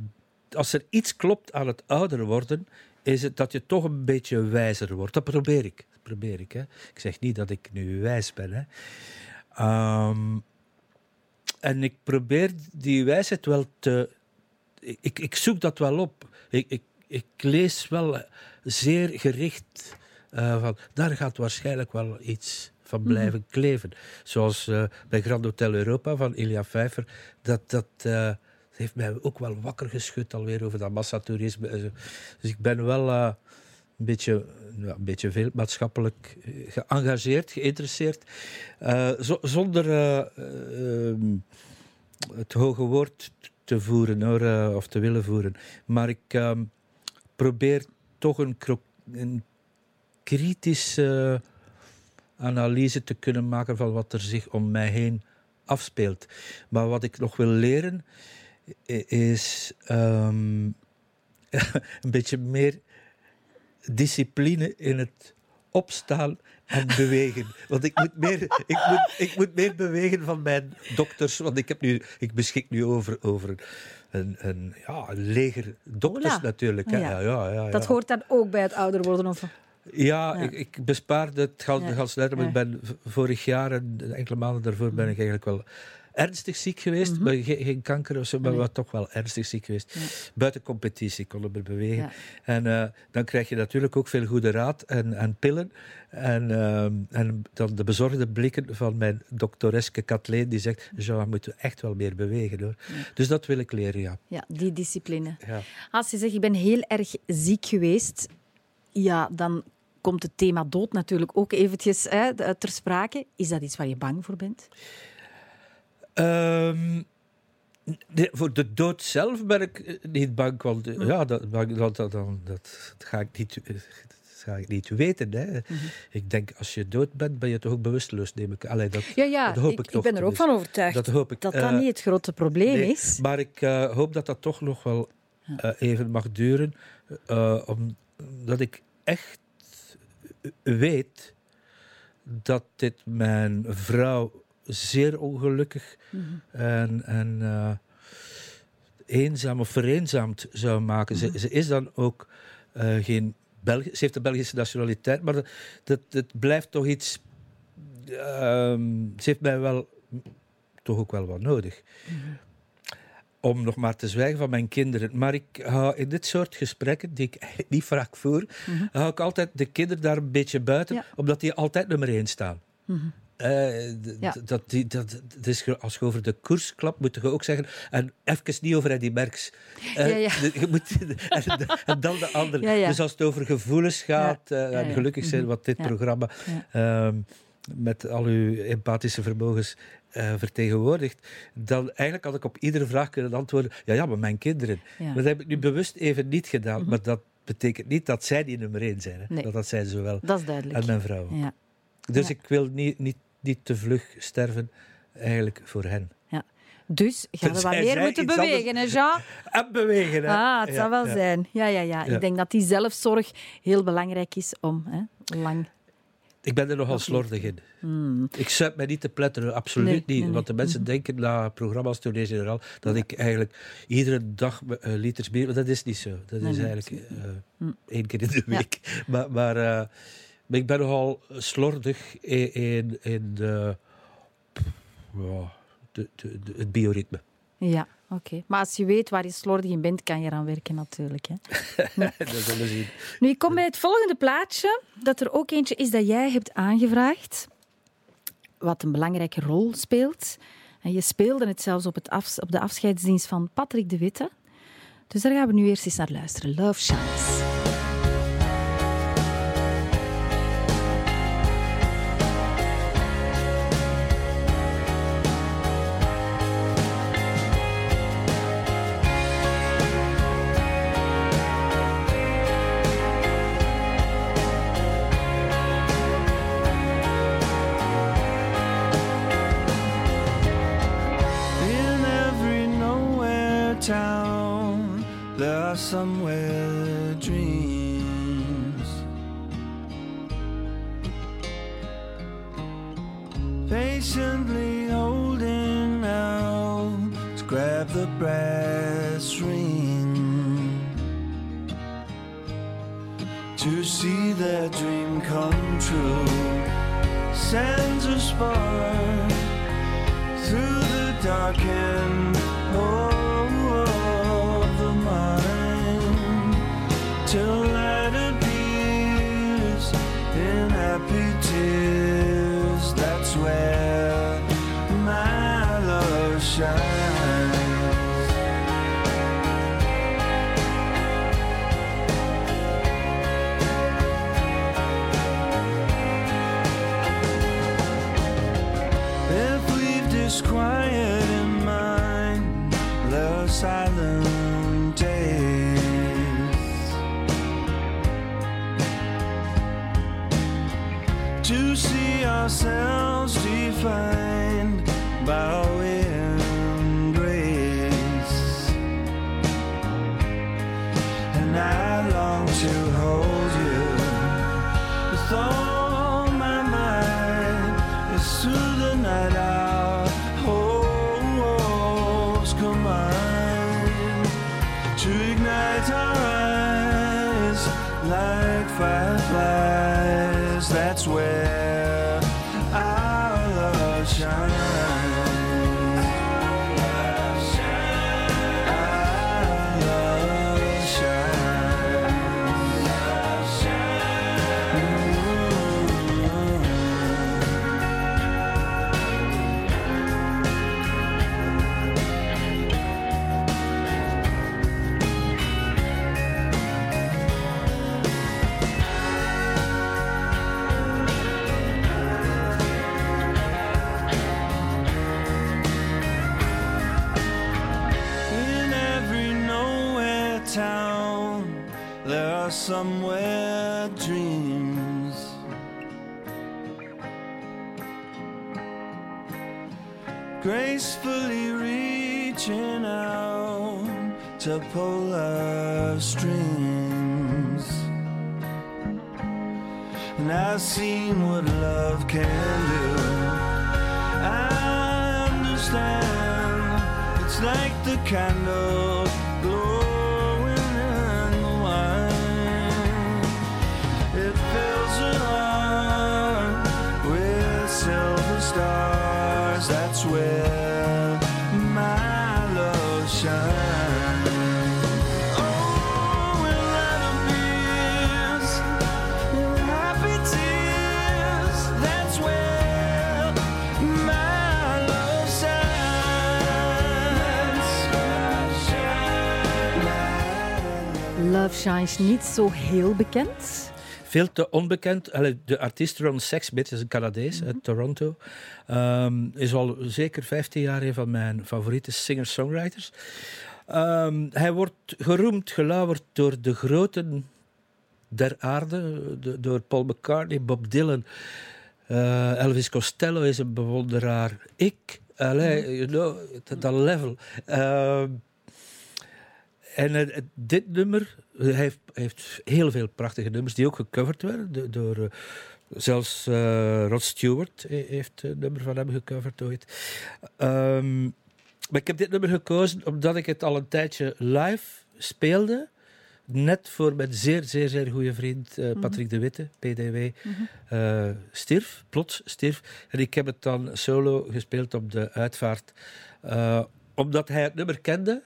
als er iets klopt aan het ouder worden, is het dat je toch een beetje wijzer wordt. Dat probeer ik. Dat probeer ik, hè. ik zeg niet dat ik nu wijs ben. Hè. Ehm, en ik probeer die wijsheid wel te. Ik, ik, zoek dat wel op. Ik, ik, ik lees wel zeer gericht eh, van. Daar gaat waarschijnlijk wel iets van blijven kleven. Zoals eh, bij Grand Hotel Europa van Ilja Vijver. Dat, dat eh, heeft mij ook wel wakker geschud alweer over dat massatoerisme. Dus ik ben wel eh, een, beetje, ja, een beetje veel maatschappelijk geëngageerd, geïnteresseerd. Eh, zo- zonder eh, eh, ehm, het hoge woord te voeren hoor, of te willen voeren. Maar ik ehm, probeer toch een, een kritische analyse te kunnen maken van wat er zich om mij heen afspeelt. Maar wat ik nog wil leren is ehm, een beetje meer discipline in het opstaan en bewegen. Want ik moet, meer, ik, moet, ik moet meer bewegen van mijn dokters. Want ik, heb nu, ik beschik nu over, over een, een, ja, een leger dokters natuurlijk. Hè. Ja. Ja, ja, Dat hoort dan ook bij het ouder worden? Of... Ja. Ik, ik bespaarde het gal- Ja. ik ben vorig jaar en enkele maanden daarvoor ben ik eigenlijk wel ernstig ziek geweest. Mhm. geen, geen kanker of zo, maar Nee. toch wel ernstig ziek geweest. Ja. Buiten competitie kon ik me bewegen. Ja. En eh, dan krijg je natuurlijk ook veel goede raad en, en pillen. En, ehm, en dan de bezorgde blikken van mijn doktoreske Kathleen, die zegt, Jean, we moeten echt wel meer bewegen hoor. Dus dat wil ik leren, ja. Ja, die discipline. ja. Als je zegt, ik ben heel erg ziek geweest, ja, dan komt het thema dood natuurlijk ook eventjes hè, ter sprake. Is dat iets waar je bang voor bent? Ehm, nee, voor de dood zelf ben ik eh, niet bang, want eh, ja, dat, dat, dat, dat, dat ga ik niet, eh, dat ga ik niet weten. Hè. Ik denk, als je dood bent, ben je toch ook bewusteloos, neem ik. Allee, dat, Ja, ja, dat hoop ik, ik, ik toch ben er ook van overtuigd Dat hoop ik. dat dat niet het grote probleem nee, is. Maar ik hoop dat dat toch nog wel even mag duren, omdat ik echt weet dat dit mijn vrouw zeer ongelukkig Mhm. en, en eh, eenzaam of vereenzaamd zou maken. Mhm. Ze, ze is dan ook eh, geen Belg ze heeft de Belgische nationaliteit, maar dat, dat, dat blijft toch iets. ehm, ze heeft mij wel toch ook wel wat nodig. Om nog maar te zwijgen van mijn kinderen. Maar ik hou in dit soort gesprekken, die ik niet vaak voer, hou ik altijd de kinderen daar een beetje buiten, Ja. omdat die altijd nummer één staan. Eh, Ja. dat, die, dat, dat is, als je over de koers klapt, moet je ook zeggen. En even niet over Eddie Merckx. Eh, Ja, ja. de- je moet, en, en dan de andere. Dus als het over gevoelens gaat, eh, en gelukkig zijn Mhm. wat dit programma ehm, met al uw empathische vermogens vertegenwoordigt, dan eigenlijk had ik op iedere vraag kunnen antwoorden: ja, ja, maar mijn kinderen. Ja. Mhm. Maar dat heb ik nu bewust even niet gedaan. Maar dat betekent niet dat zij die nummer één zijn. Hè. Nee. Dat, dat zijn ze wel. Dat is duidelijk. En mijn vrouw. Ja. Dus Ja. ik wil niet, niet, niet te vlug sterven, eigenlijk voor hen. Dus gaan we wat meer moeten bewegen, hè, Jean? En bewegen, hè? Ah, het Ja, zou wel ja. zijn. Ja, ja, ja. Ja. Ik denk dat die zelfzorg heel belangrijk is om hè, lang... Ik ben er nogal slordig in. Ik zuip mij niet te pletteren, absoluut Nee, niet. nee, nee. Want de mensen denken na programma's Tournee Generaal dat ik eigenlijk iedere dag eh, liters bier... Dat is niet zo. Dat is eigenlijk eh, één keer in de Ja. week. Maar, maar, eh, maar ik ben nogal slordig in, in, in de, ja, de, de, de- het bioritme. Ja, oké. Maar als je weet waar je slordig in bent, kan je eraan werken natuurlijk. Hè. dat zullen we zien. Nu, ik kom bij het volgende plaatje, dat er ook eentje is dat jij hebt aangevraagd, wat een belangrijke rol speelt. En je speelde het zelfs op, het op de afscheidsdienst van Patrick de Witte. Dus daar gaan we nu eerst eens naar luisteren. Love Shines. Ourselves defined by our way and I long to hold you with all my might. It's through the night our hopes combine to ignite our eyes like fireflies. That's where pull our strings. And I've seen what love can do. I understand. It's like the candle glowing Shines niet zo heel bekend. Veel te onbekend. De artiest Ron Sexsmith is een Canadees uit Toronto. Ehm, is al zeker 15 jaar een van mijn favoriete singer-songwriters. Ehm, hij wordt geroemd, gelauwerd door de groten der aarde. de- door Paul McCartney, Bob Dylan. eh, Elvis Costello is een bewonderaar. Ik, allee, you know, dat- dat level. Ehm, en eh, eh, dit nummer, hij heeft, heeft heel veel prachtige nummers die ook gecoverd werden do- door. eh, zelfs eh, Rod Stewart he- heeft een nummer van hem gecoverd ooit. Ehm, maar ik heb dit nummer gekozen omdat ik het al een tijdje live speelde. Net voor mijn zeer, zeer, zeer goede vriend eh, Patrick de Witte, PDW, eh, stierf, plots stierf. En ik heb het dan solo gespeeld op de uitvaart. Eh, omdat hij het nummer kende.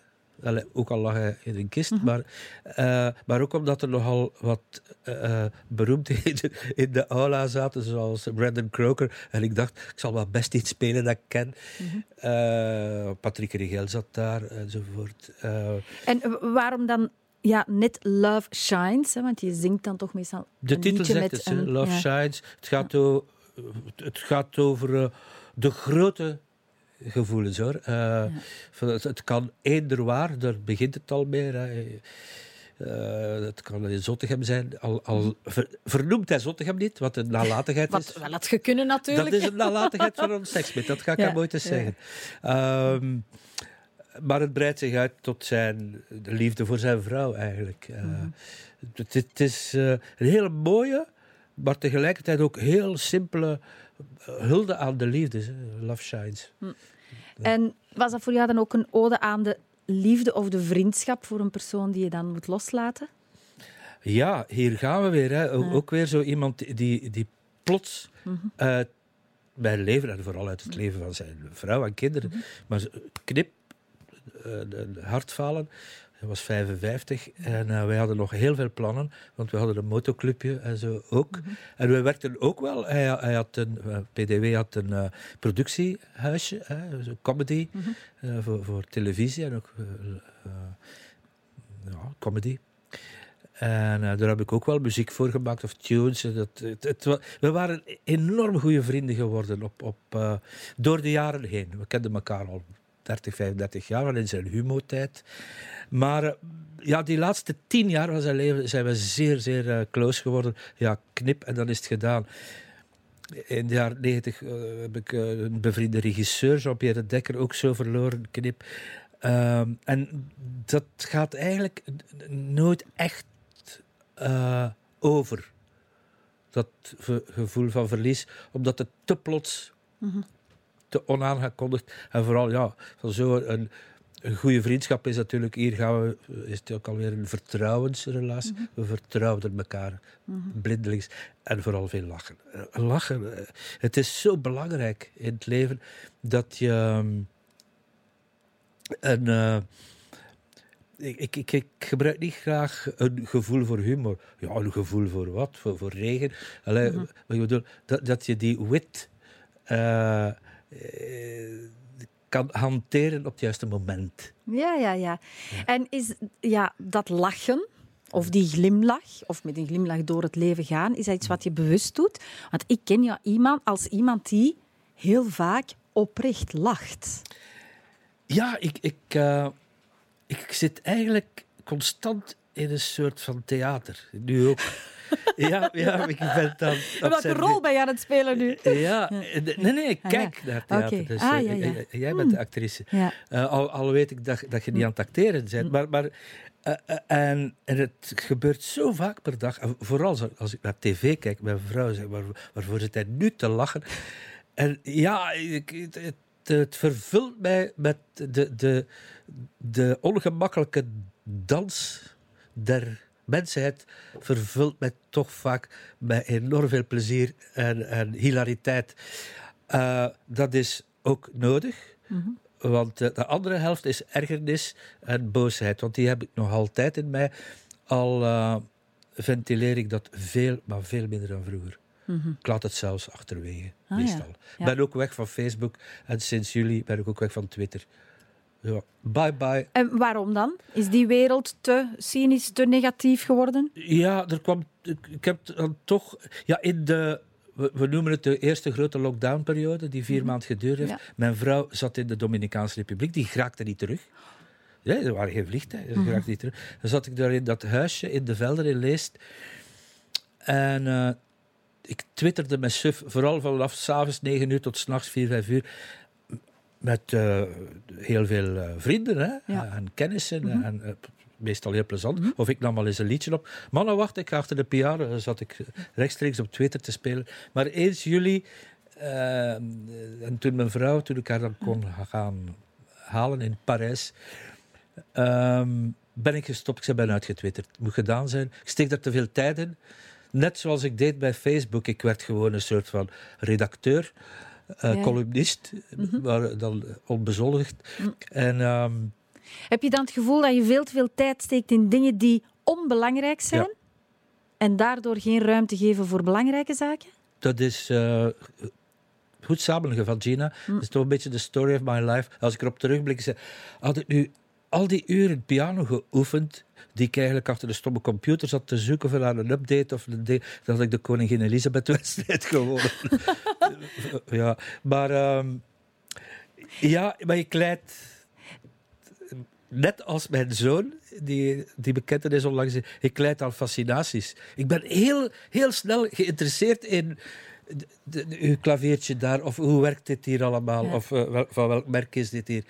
Ook al lag hij in een kist, maar, eh, maar ook omdat er nogal wat eh, eh, beroemdheden in de aula zaten, zoals Brandon Croker. En ik dacht, ik zal wel best iets spelen dat ik ken. Eh, Patrick Rigel zat daar, enzovoort. En waarom dan ja, net Love Shines? Hè? Want je zingt dan toch meestal De titel zegt met het, een- Love ja. Shines. Het gaat, het gaat over de grote gevoelens, hoor. Eh, van het, het kan eender waar, daar begint het al mee. Hè. Eh, het kan in Zottegem zijn. Al, al ver- vernoemt hij Zottegem niet, wat een nalatigheid is. Wat wel had gekunnen natuurlijk. Dat is een nalatigheid van een seksmit, dat ga ik Ja, hem ooit eens zeggen. Ehm, maar het breidt zich uit tot zijn de liefde voor zijn vrouw eigenlijk. Eh, het, het is een hele mooie, maar tegelijkertijd ook heel simpele hulde aan de liefde. Love Shines. En was dat voor jou dan ook een ode aan de liefde of de vriendschap voor een persoon die je dan moet loslaten? Ja, hier gaan we weer. Hè. Ook, ook weer zo iemand die, die plots uit mijn leven, en vooral uit het leven van zijn vrouw en kinderen, maar zo- knip, eh, de hartfalen. Hij was 55 en eh, wij hadden nog heel veel plannen, want we hadden een motoclubje en zo ook. En we werkten ook wel. Hij, hij had een, eh, PDW had een eh, productiehuisje, hè, zo comedy, eh, voor, voor televisie en ook ja, comedy. En daar heb ik ook wel muziek voor gemaakt, of tunes. Dat, het, we waren enorm goede vrienden geworden op, op, door de jaren heen. We kenden elkaar al 30, 35 jaar, wel in zijn humotijd. Maar eh, ja, die laatste tien jaar van zijn leven zijn we zeer, zeer eh, close geworden. Ja, knip en dan is het gedaan. In de jaren negentig eh, heb ik een bevriende regisseur, Jean-Pierre Dekker, ook zo verloren, knip. Ehm, en dat gaat eigenlijk nooit echt over. Dat gevoel van verlies, omdat het te plots, te onaangekondigd en vooral ja, van zo een, goede vriendschap is natuurlijk, hier gaan we, is het ook alweer een vertrouwensrelatie. We vertrouwen elkaar blindelings en vooral veel lachen. Eh, Lachen, eh, het is zo belangrijk in het leven dat je ehm, een. eh, ik, ik, ik, ik gebruik niet graag een gevoel voor humor. Ja, een gevoel voor wat? Voor, voor regen. Allee, ik bedoel, dat, dat je die wit kan hanteren op het juiste moment. Ja, ja, ja. En is ja, dat lachen, of die glimlach, of met een glimlach door het leven gaan, is dat iets wat je bewust doet? Want ik ken jou iemand als iemand die heel vaak oprecht lacht. Ja, ik, ik, eh, ik zit eigenlijk constant in een soort van theater. Nu ook. Ja, ja, ik ben dan... Welke rol ben je aan het spelen nu? Ja, nee, nee, ik Ah, ja. kijk naar theater. Oké. Dus, Ah, eh, ja, ja. eh, Jij bent de actrice. Eh, al, al weet ik dat, dat je niet aan het acteren bent. Maar, maar, eh, en, en het gebeurt zo vaak per dag. Vooral als, als ik naar tv kijk, mijn vrouw zegt, waar, waarvoor zit hij nu te lachen? En ja, ik, het, het, het vervult mij met de, de, de ongemakkelijke dans der mensheid. Vervult mij toch vaak met enorm veel plezier en, en hilariteit. Eh, dat is ook nodig. Want eh, de andere helft is ergernis en boosheid. Want die heb ik nog altijd in mij. Al eh, ventileer ik dat veel, maar veel minder dan vroeger. Ik laat het zelfs achterwege, Ah, meestal. ja. Ik Ja. ben ook weg van Facebook en sinds juli ben ik ook weg van Twitter. Ja, bye bye. En waarom dan? Is die wereld te cynisch, te negatief geworden? Ja, er kwam, ik, heb dan toch, ja, in de, we, we noemen het de eerste grote lockdownperiode, die vier maanden geduurd heeft. Ja. Mijn vrouw zat in de Dominicaanse Republiek, die raakte niet terug. Ja, er waren geen vliegtuigen, ze raakte niet terug. Dan zat ik daar in dat huisje in de velden in Leest. En eh, ik twitterde met suf, vooral vanaf s'avonds 9 uur tot s'nachts 4, 5 uur. Met eh, heel veel eh, vrienden hè, Ja. en kennissen. En, eh, meestal heel plezant. Of ik nam al eens een liedje op. Mannen, wacht, ik achter de piano. Dan zat ik rechtstreeks op Twitter te spelen. Maar 1 juli, en toen mijn vrouw, toen ik haar dan kon gaan halen in Parijs, ehm, ben ik gestopt. Ik zei, ben uitgetwitterd. Het moet gedaan zijn. Ik steek daar te veel tijd in. Net zoals ik deed bij Facebook. Ik werd gewoon een soort van redacteur, Ja. columnist, maar dan onbezoldigd. En ehm, Heb je dan het gevoel dat je veel te veel tijd steekt in dingen die onbelangrijk zijn? Ja. En daardoor geen ruimte geven voor belangrijke zaken? dat is eh, goed samenleggen van Gina. Dat is toch een beetje de story of my life. Als ik erop terugblik, had ik nu al die uren piano geoefend, die ik eigenlijk achter de stomme computer zat te zoeken voor aan een update of een had ik de Koningin Elisabeth-wedstrijd gewonnen. ja, maar ehm, ja, maar ik leid net als mijn zoon, die, die bekend is onlangs, ik leid aan fascinaties. Ik ben heel, heel snel geïnteresseerd in de, de- uw klaviertje daar, of hoe werkt dit hier allemaal, Ja. of eh, wel- van welk merk is dit hier.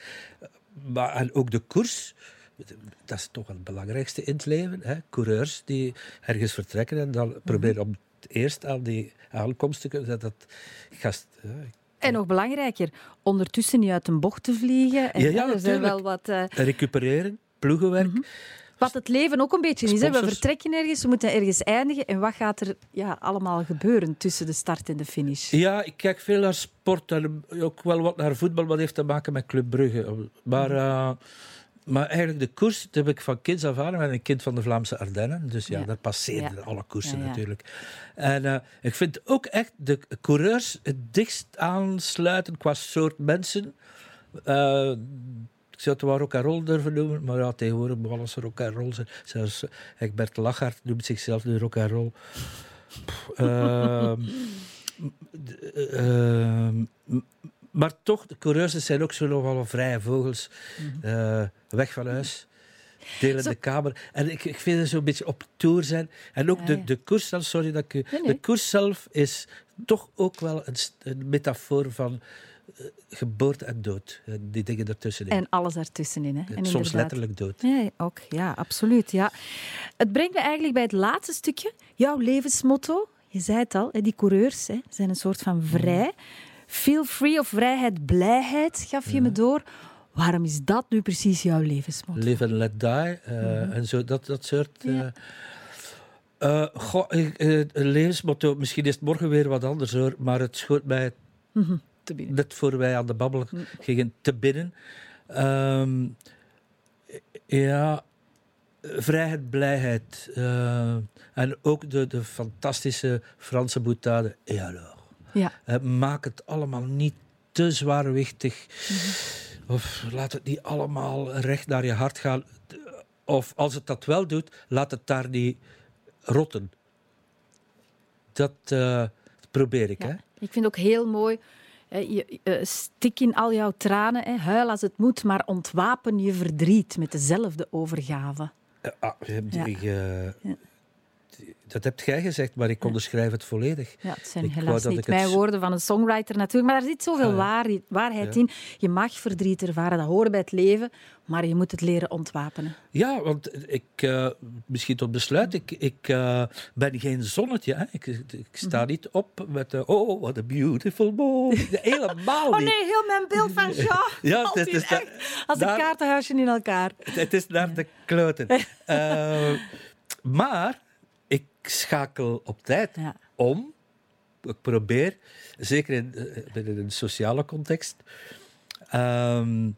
maar, en ook de koers, dat is toch wel het belangrijkste in het leven. Hè? Coureurs die ergens vertrekken en dan proberen op het eerst aan die aankomst te kunnen. Dat, dat gast, hè, En nog belangrijker, ondertussen niet uit een bocht te vliegen. En, Ja, ja, er zijn wel wat, eh, recupereren, ploegenwerk. wat het leven ook een beetje is. Hè. We vertrekken ergens, we moeten ergens eindigen. En wat gaat er ja, allemaal gebeuren tussen de start en de finish? Ja, ik kijk veel naar sport en ook wel wat naar voetbal, wat heeft te maken met Club Brugge. Maar, eh, maar eigenlijk de koers, dat heb ik van kinds af aan. Ik ben een kind van de Vlaamse Ardennen, dus ja, Ja. daar passeerden Ja. alle koersen Ja, natuurlijk. En eh, ik vind ook echt de coureurs het dichtst aansluiten qua soort mensen. Eh, ik zou het wel rock and roll durven noemen, maar ja, tegenwoordig moet alles rock and roll zijn. Zelfs eh, Egbert Lachaert noemt zichzelf nu rock and roll. Pff, maar toch, de coureurs zijn ook zo nogal vrije vogels. Eh, weg van huis. Delen Zo- de kamer. En ik, ik vind het zo'n beetje op tour zijn. En ook Ja, de, de koers zelf, sorry dat ik u... Nee, nee. De koers zelf is toch ook wel een, metafoor van eh, geboorte en dood. Die dingen ertussenin. En alles daartussenin. Hè. En Soms inderdaad- letterlijk dood. Ja, ook. Ja, absoluut. Ja. Het brengt me eigenlijk bij het laatste stukje. Jouw levensmotto. Je zei het al, die coureurs hè, zijn een soort van vrij. Feel free of vrijheid, blijheid gaf je me door. Waarom is dat nu precies jouw levensmotto? Live and let die. eh, En zo, dat, dat soort... Ja. eh, goh, levensmotto, misschien is het morgen weer wat anders hoor, maar het schoot mij Te binnen. net voor wij aan de babbel gingen te binnen. Ehm, ja, vrijheid, blijheid. en ook de, de fantastische Franse boutade. Et alors? Ja. Eh, maak het allemaal niet te zwaarwichtig. Of laat het niet allemaal recht naar je hart gaan. Of als het dat wel doet, laat het daar niet rotten. Dat eh, probeer ik, Ja. hè? Ik vind ook heel mooi. Je, eh, stik in al jouw tranen, hè, huil als het moet, maar ontwapen je verdriet met dezelfde overgave. Ah, je hebt- Ja. Dat hebt jij gezegd, maar ik onderschrijf het volledig. Ja, het zijn Ik helaas niet het mijn woorden van een songwriter natuurlijk, maar er zit zoveel Ah, waar- waarheid Ja. in. Je mag verdriet ervaren, dat hoort bij het leven, maar je moet het leren ontwapenen. Ja, want ik, eh, misschien tot besluit, ik, ik eh, ben geen zonnetje. Hè? Ik, ik sta Mhm. niet op met, oh, what a beautiful morning. Helemaal Oh niet. nee, heel mijn beeld van Jean. Ja, het is echt als een daar- kaartenhuisje in elkaar. Het is naar de kloten. Eh, maar schakel op tijd Ja. om. Ik probeer, zeker in, eh, binnen een sociale context. Ehm,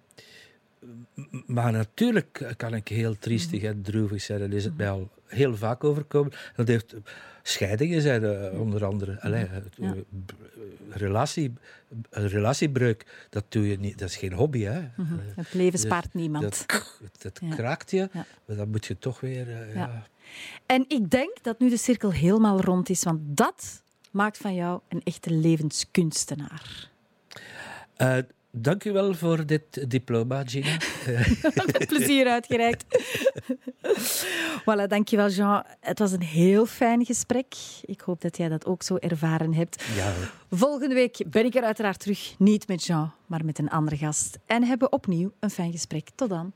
maar natuurlijk kan ik heel triestig en droevig zijn. En is het mij al heel vaak overkomen. Dat heeft scheidingen zijn eh, onder andere. Allee, Ja. eh, relatie, een relatiebreuk, dat doe je niet. Dat is geen hobby, hè? Het leven Dus spaart niemand. Dat, dat Ja. kraakt je, Ja. maar dan moet je toch weer... En ik denk dat nu de cirkel helemaal rond is, want dat maakt van jou een echte levenskunstenaar. Eh, dank u wel voor dit diploma, Gina. Eh, Met plezier uitgereikt. voilà, dankjewel Jean. Het was een heel fijn gesprek. Ik hoop dat jij dat ook zo ervaren hebt. ja, Volgende week ben ik er uiteraard terug. Niet met Jean, maar met een andere gast. En hebben opnieuw een fijn gesprek. Tot dan.